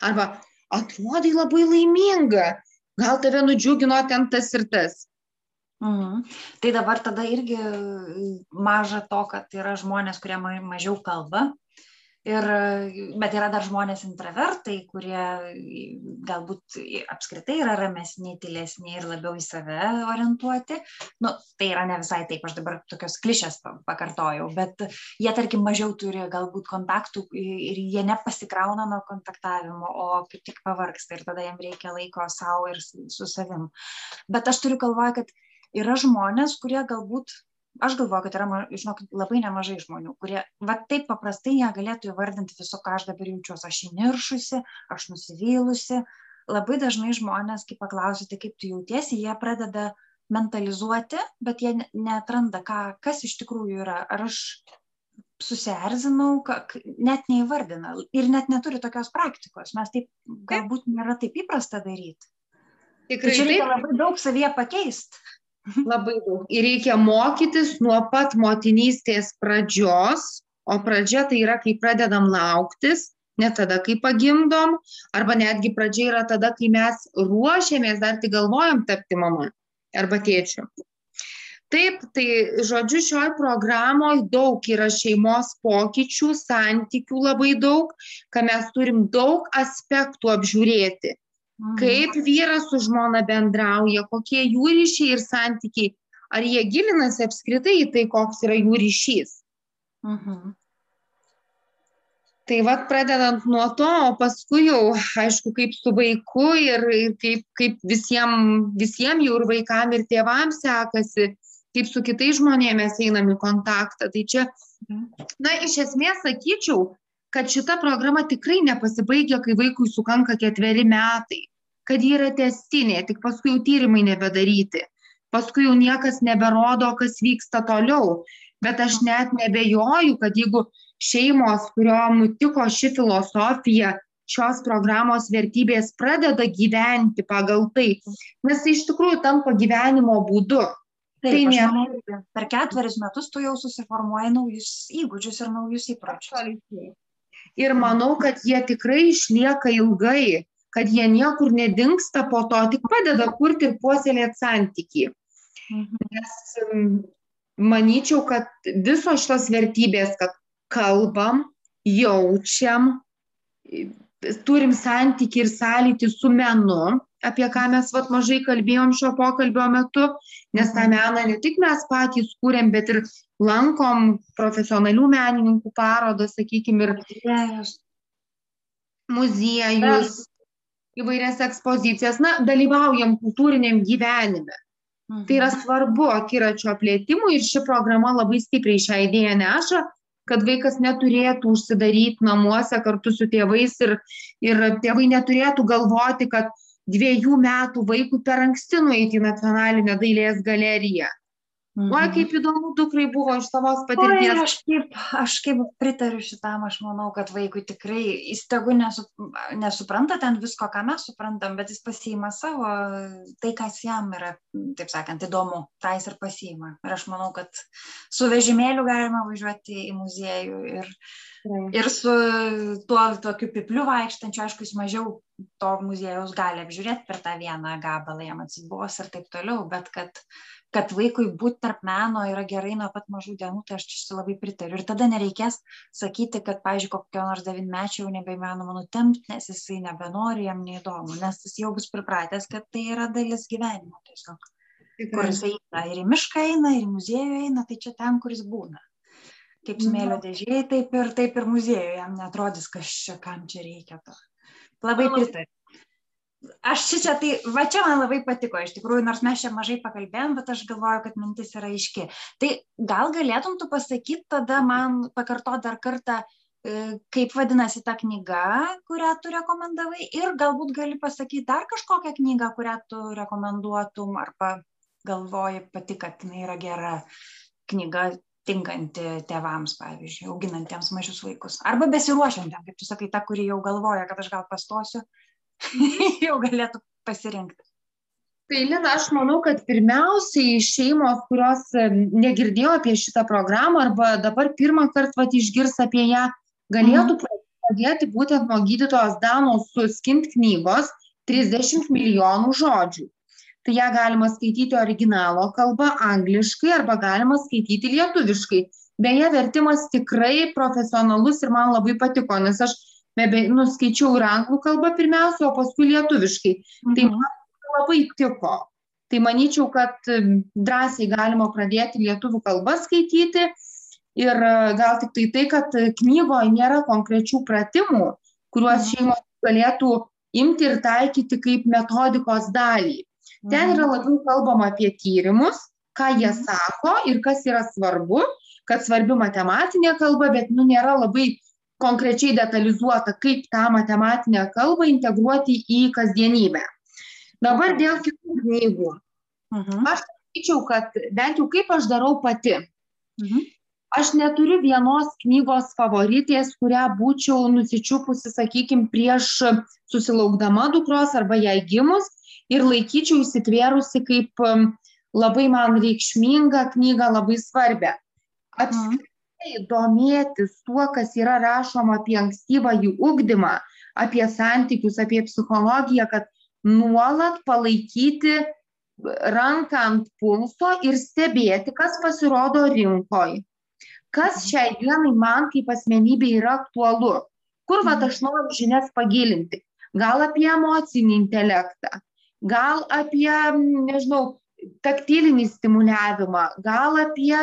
Arba atrodai labai laiminga. Gal tave nudžiugino ten tas ir tas. Mhm. Tai dabar tada irgi maža to, kad yra žmonės, kurie ma- mažiau kalba. Ir, bet yra dar žmonės intravertai, kurie galbūt apskritai yra ramesni, tylesni ir labiau į save orientuoti. Nu, tai yra ne visai taip, aš dabar tokios klišės pa- pakartojau, bet jie, tarkim, mažiau turi galbūt kontaktų ir jie nepasikrauna nuo kontaktavimo, o kaip tik pavargsta ir tada jam reikia laiko savo ir su savim. Bet aš turiu galvoje, kad yra žmonės, kurie galbūt, aš galvoju, kad yra, ma- žinok, labai nemažai žmonių, kurie va taip paprastai negalėtų įvardinti viso, ką aš dabar jaučiuosi. Aš įniršusi, aš nusivylusi. Labai dažnai žmonės, kai paklausite, kaip tu jautiesi, jie pradeda mentalizuoti, bet jie ne- neatranda, ką, kas iš tikrųjų yra. Ar aš susierzinau, ka- k- net neįvardina ir net neturi tokios praktikos. Mes taip, galbūt nėra taip įprasta daryti. Tai Tikrai čia reikia labai daug savyje pakeisti. Labai daug. Ir reikia mokytis nuo pat motinystės pradžios, o pradžia tai yra, kai pradedam lauktis, ne tada, kai pagimdom, arba netgi pradžia yra tada, kai mes ruošiamės, dar tik galvojam tapti mama arba tėčiu. Taip, tai žodžiu, šioj programoje daug yra šeimos pokyčių, santykių labai daug, ką mes turim daug aspektų apžiūrėti. Mhm. Kaip vyras su žmona bendrauja, kokie jų ryšiai ir santykiai, ar jie gilinasi apskritai į tai, koks yra jų ryšys. Mhm. Tai vad pradedant nuo to, o paskui jau, aišku, kaip su vaiku ir, ir kaip, kaip visiems visiem jau ir vaikam ir tėvams sekasi, kaip su kitais žmonėmis einam į kontaktą. Tai čia, na, iš esmės sakyčiau, kad šita programa tikrai nepasibaigia, kai vaikui sukanka ketveri metai, kad ji yra testinė, tik paskui jau tyrimai nebedaryti, paskui jau niekas neberodo, kas vyksta toliau. Bet aš net nebejoju, kad jeigu šeimos, kuriuom nutiko ši filosofija, šios programos vertybės pradeda gyventi pagal tai, nes tai iš tikrųjų tampa gyvenimo būdu. Taip, tai nėra. Manau, per ketveris metus tu jau susiformuoji naujus įgūdžius ir naujus įpročius. Ir manau, kad jie tikrai išlieka ilgai, kad jie niekur nedingsta po to, tik padeda kurti ir puoselėti santyki. Mhm. Nes manyčiau, kad visos šitos vertybės, kad kalbam, jaučiam, turim santyki ir sąlytį su menu, apie ką mes vat mažai kalbėjom šio pokalbio metu, nes tą meną ne tik mes patys kūrėm, bet ir lankom profesionalių menininkų parodas, sakykime, ir muziejus, įvairias ekspozicijas, na, dalyvaujam kultūriniam gyvenime. Tai yra mhm. svarbu akiračio plėtimui ir ši programa labai stipriai šią idėją neša, kad vaikas neturėtų užsidaryti namuose kartu su tėvais ir, ir tėvai neturėtų galvoti, kad dviejų metų vaikui per anksti nueiti į nacionalinę dailės galeriją. Mhm. Oi, kaip įdomu, dukrai buvo iš savos patirties. Oi, aš, kaip, aš kaip pritariu šitam, aš manau, kad vaikui tikrai, jis tegu nesu, nesupranta ten visko, ką mes suprantam, bet jis pasiima savo, tai, kas jam yra, taip sakant, įdomu, tai jis ir pasiima. Ir aš manau, kad su vežimėliu galima važiuoti į muziejų ir, ir su tuo tokiu pipliu vaikštančiu, aišku, jis mažiau to muziejaus gali apžiūrėti per tą vieną gabalą, jam atsibos ir taip toliau, bet kad kad vaikui būt tarp meno yra gerai nuo pat mažų dienų, tai aš čia labai pritariu. Ir tada nereikės sakyti, kad, pavyzdžiui, kokio nors devinmečio jau nebeįmanoma nutempti, nes jisai nebenori, jam neįdomu, nes jis jau bus pripratęs, kad tai yra dalis gyvenimo tiesiog. Kur jisai eina ir į mišką eina, ir į muziejų eina, tai čia ten, kur jis būna. Kaip mhm. smėlio dėžėje, taip ir, taip ir muziejuje, jam netrodys, kas čia, kam čia reikia to. Labai pritariu aš šičia tai, va čia man labai patiko, iš tikrųjų, nors mes čia mažai pakalbėjom, bet aš galvoju, kad mintis yra aiški. Tai gal galėtum tu pasakyti tada man, pakarto dar kartą, e, kaip vadinasi ta knyga, kurią tu rekomendavai ir galbūt gali pasakyti dar kažkokią knygą, kurią tu rekomenduotum arba galvoji pati, kad jinai yra gera knyga tinkanti tėvams, pavyzdžiui, auginantiems mažus vaikus. Arba besiruošiantiems, kaip tu sakai, ta, kuri jau galvoja, kad aš gal pastosiu jau galėtų pasirinkti. Tai Lina, aš manau, kad pirmiausiai šeimos, kurios negirdėjo apie šitą programą arba dabar pirmą kartą išgirs apie ją, galėtų mhm. pradėti būtent nuo gydytojos Danos suskint knygos 30 milijonų žodžių. Tai ją galima skaityti originalo kalba, angliškai arba galima skaityti lietuviškai. Beje, vertimas tikrai profesionalus ir man labai patiko, nes aš nebe, nuskaičiau ir anglų kalbą pirmiausia, o paskui lietuviškai. Tai mhm. Tai man labai tiko. Tai manyčiau, kad drąsiai galima pradėti lietuvių kalbą skaityti ir e, gal tik tai tai, kad knygoje nėra konkrečių pratimų, kuriuos mhm. šeimos galėtų imti ir taikyti kaip metodikos dalį. Ten yra mhm. labiau kalbama apie tyrimus, ką jie sako ir kas yra svarbu, kad svarbi matematinė kalba, bet nu, nėra labai konkrečiai detalizuota, kaip tą matematinę kalbą integruoti į kasdienybę. Dabar dėl kitų knygų. Mhm. Aš sakyčiau, kad bent jau kaip aš darau pati. Mhm. Aš neturiu vienos knygos favoritės, kurią būčiau nusičiupusi, sakykime, prieš susilaukdama dukros arba jai gimus ir laikyčiau įsitvėrusi kaip um, labai man reikšmingą knygą, labai svarbę. Apskritai domėtis tuo, kas yra rašoma apie ankstyvąjį ugdymą, apie santykius, apie psichologiją, kad nuolat palaikyti ranką ant pulso ir stebėti, kas pasirodo rinkoje. Kas šiai dienai man kaip asmenybė yra aktualu. Kur va aš noriu žinias pagilinti. Gal apie emocinį intelektą, gal apie, nežinau, taktilinį stimuliavimą, gal apie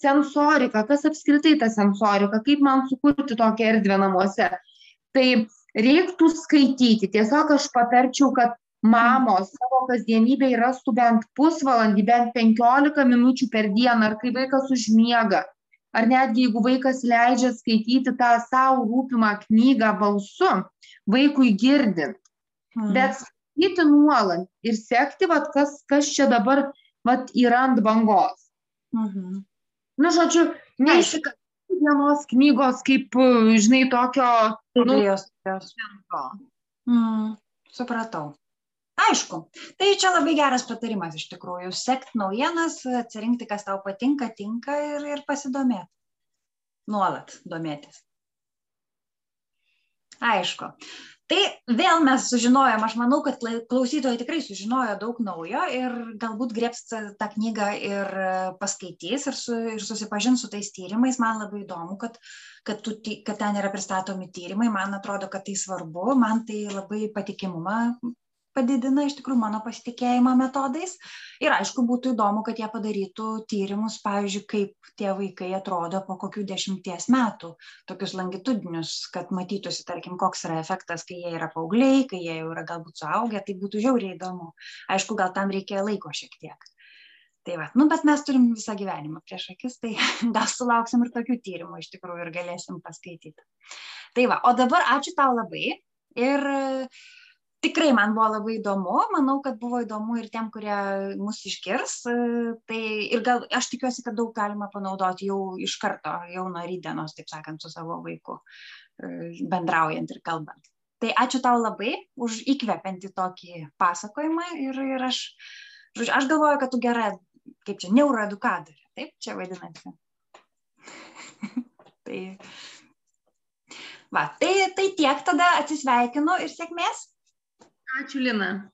sensorika, kas apskritai ta sensorika, kaip man sukurti tokią erdvę namuose. Tai reiktų skaityti. Tiesiog aš patarčiau, kad mamos savo kasdienybėj rastų bent pusvalandį, bent 15 minučių per dieną, ar kai vaikas užmiega, ar netgi jeigu vaikas leidžia skaityti tą savo rūpimą knygą balsu, vaikui girdint. Mhm. Bet skaityti nuolat ir sekti, vat, kas, kas čia dabar vat, yra ant bangos. Mhm. Nu, žodžiu, neišika vienos knygos kaip, žinai, tokio... Biblijos. Nu, mm, supratau. Aišku, tai čia labai geras patarimas iš tikrųjų. Sekti naujienas, atsirinkti, kas tau patinka, tinka ir, ir pasidomėti. Nuolat domėtis. Aišku. Tai vėl mes sužinojom, aš manau, kad klausytojai tikrai sužinojo daug naujo ir galbūt grėps tą knygą ir paskaitys ir, su, ir susipažins su tais tyrimais. Man labai įdomu, kad, kad, tu, kad ten yra pristatomi tyrimai, man atrodo, kad tai svarbu, man tai labai patikimumą padidina iš tikrųjų mano pasitikėjimą metodais. Ir aišku, būtų įdomu, kad jie padarytų tyrimus, pavyzdžiui, kaip tie vaikai atrodo po kokių dešimties metų, tokius langitudinius, kad matytųsi, tarkim, koks yra efektas, kai jie yra paaugliai, kai jie jau yra galbūt suaugę, tai būtų žiauriai įdomu. Aišku, gal tam reikėjo laiko šiek tiek. Tai va, nu, bet mes turim visą gyvenimą prieš akis, tai gal sulauksim ir tokių tyrimų iš tikrųjų ir galėsim paskaityti. Tai va, o dabar ačiū tau labai ir tikrai man buvo labai įdomu, manau, kad buvo įdomu ir tiem, kurie mus išgirs. Tai ir gal aš tikiuosi, kad daug galima panaudoti jau iš karto, jau nuo rydienos, taip sakant, su savo vaiku, bendraujant ir kalbant. Tai ačiū tau labai už įkvepiantį tokį pasakojimą ir, ir aš, žodžiu, aš galvoju, kad tu gera, kaip čia, neuroedukatorė, taip čia vadinasi. tai, va, tai, tai tiek tada atsisveikinu ir sėkmės. Ačiū, Lina.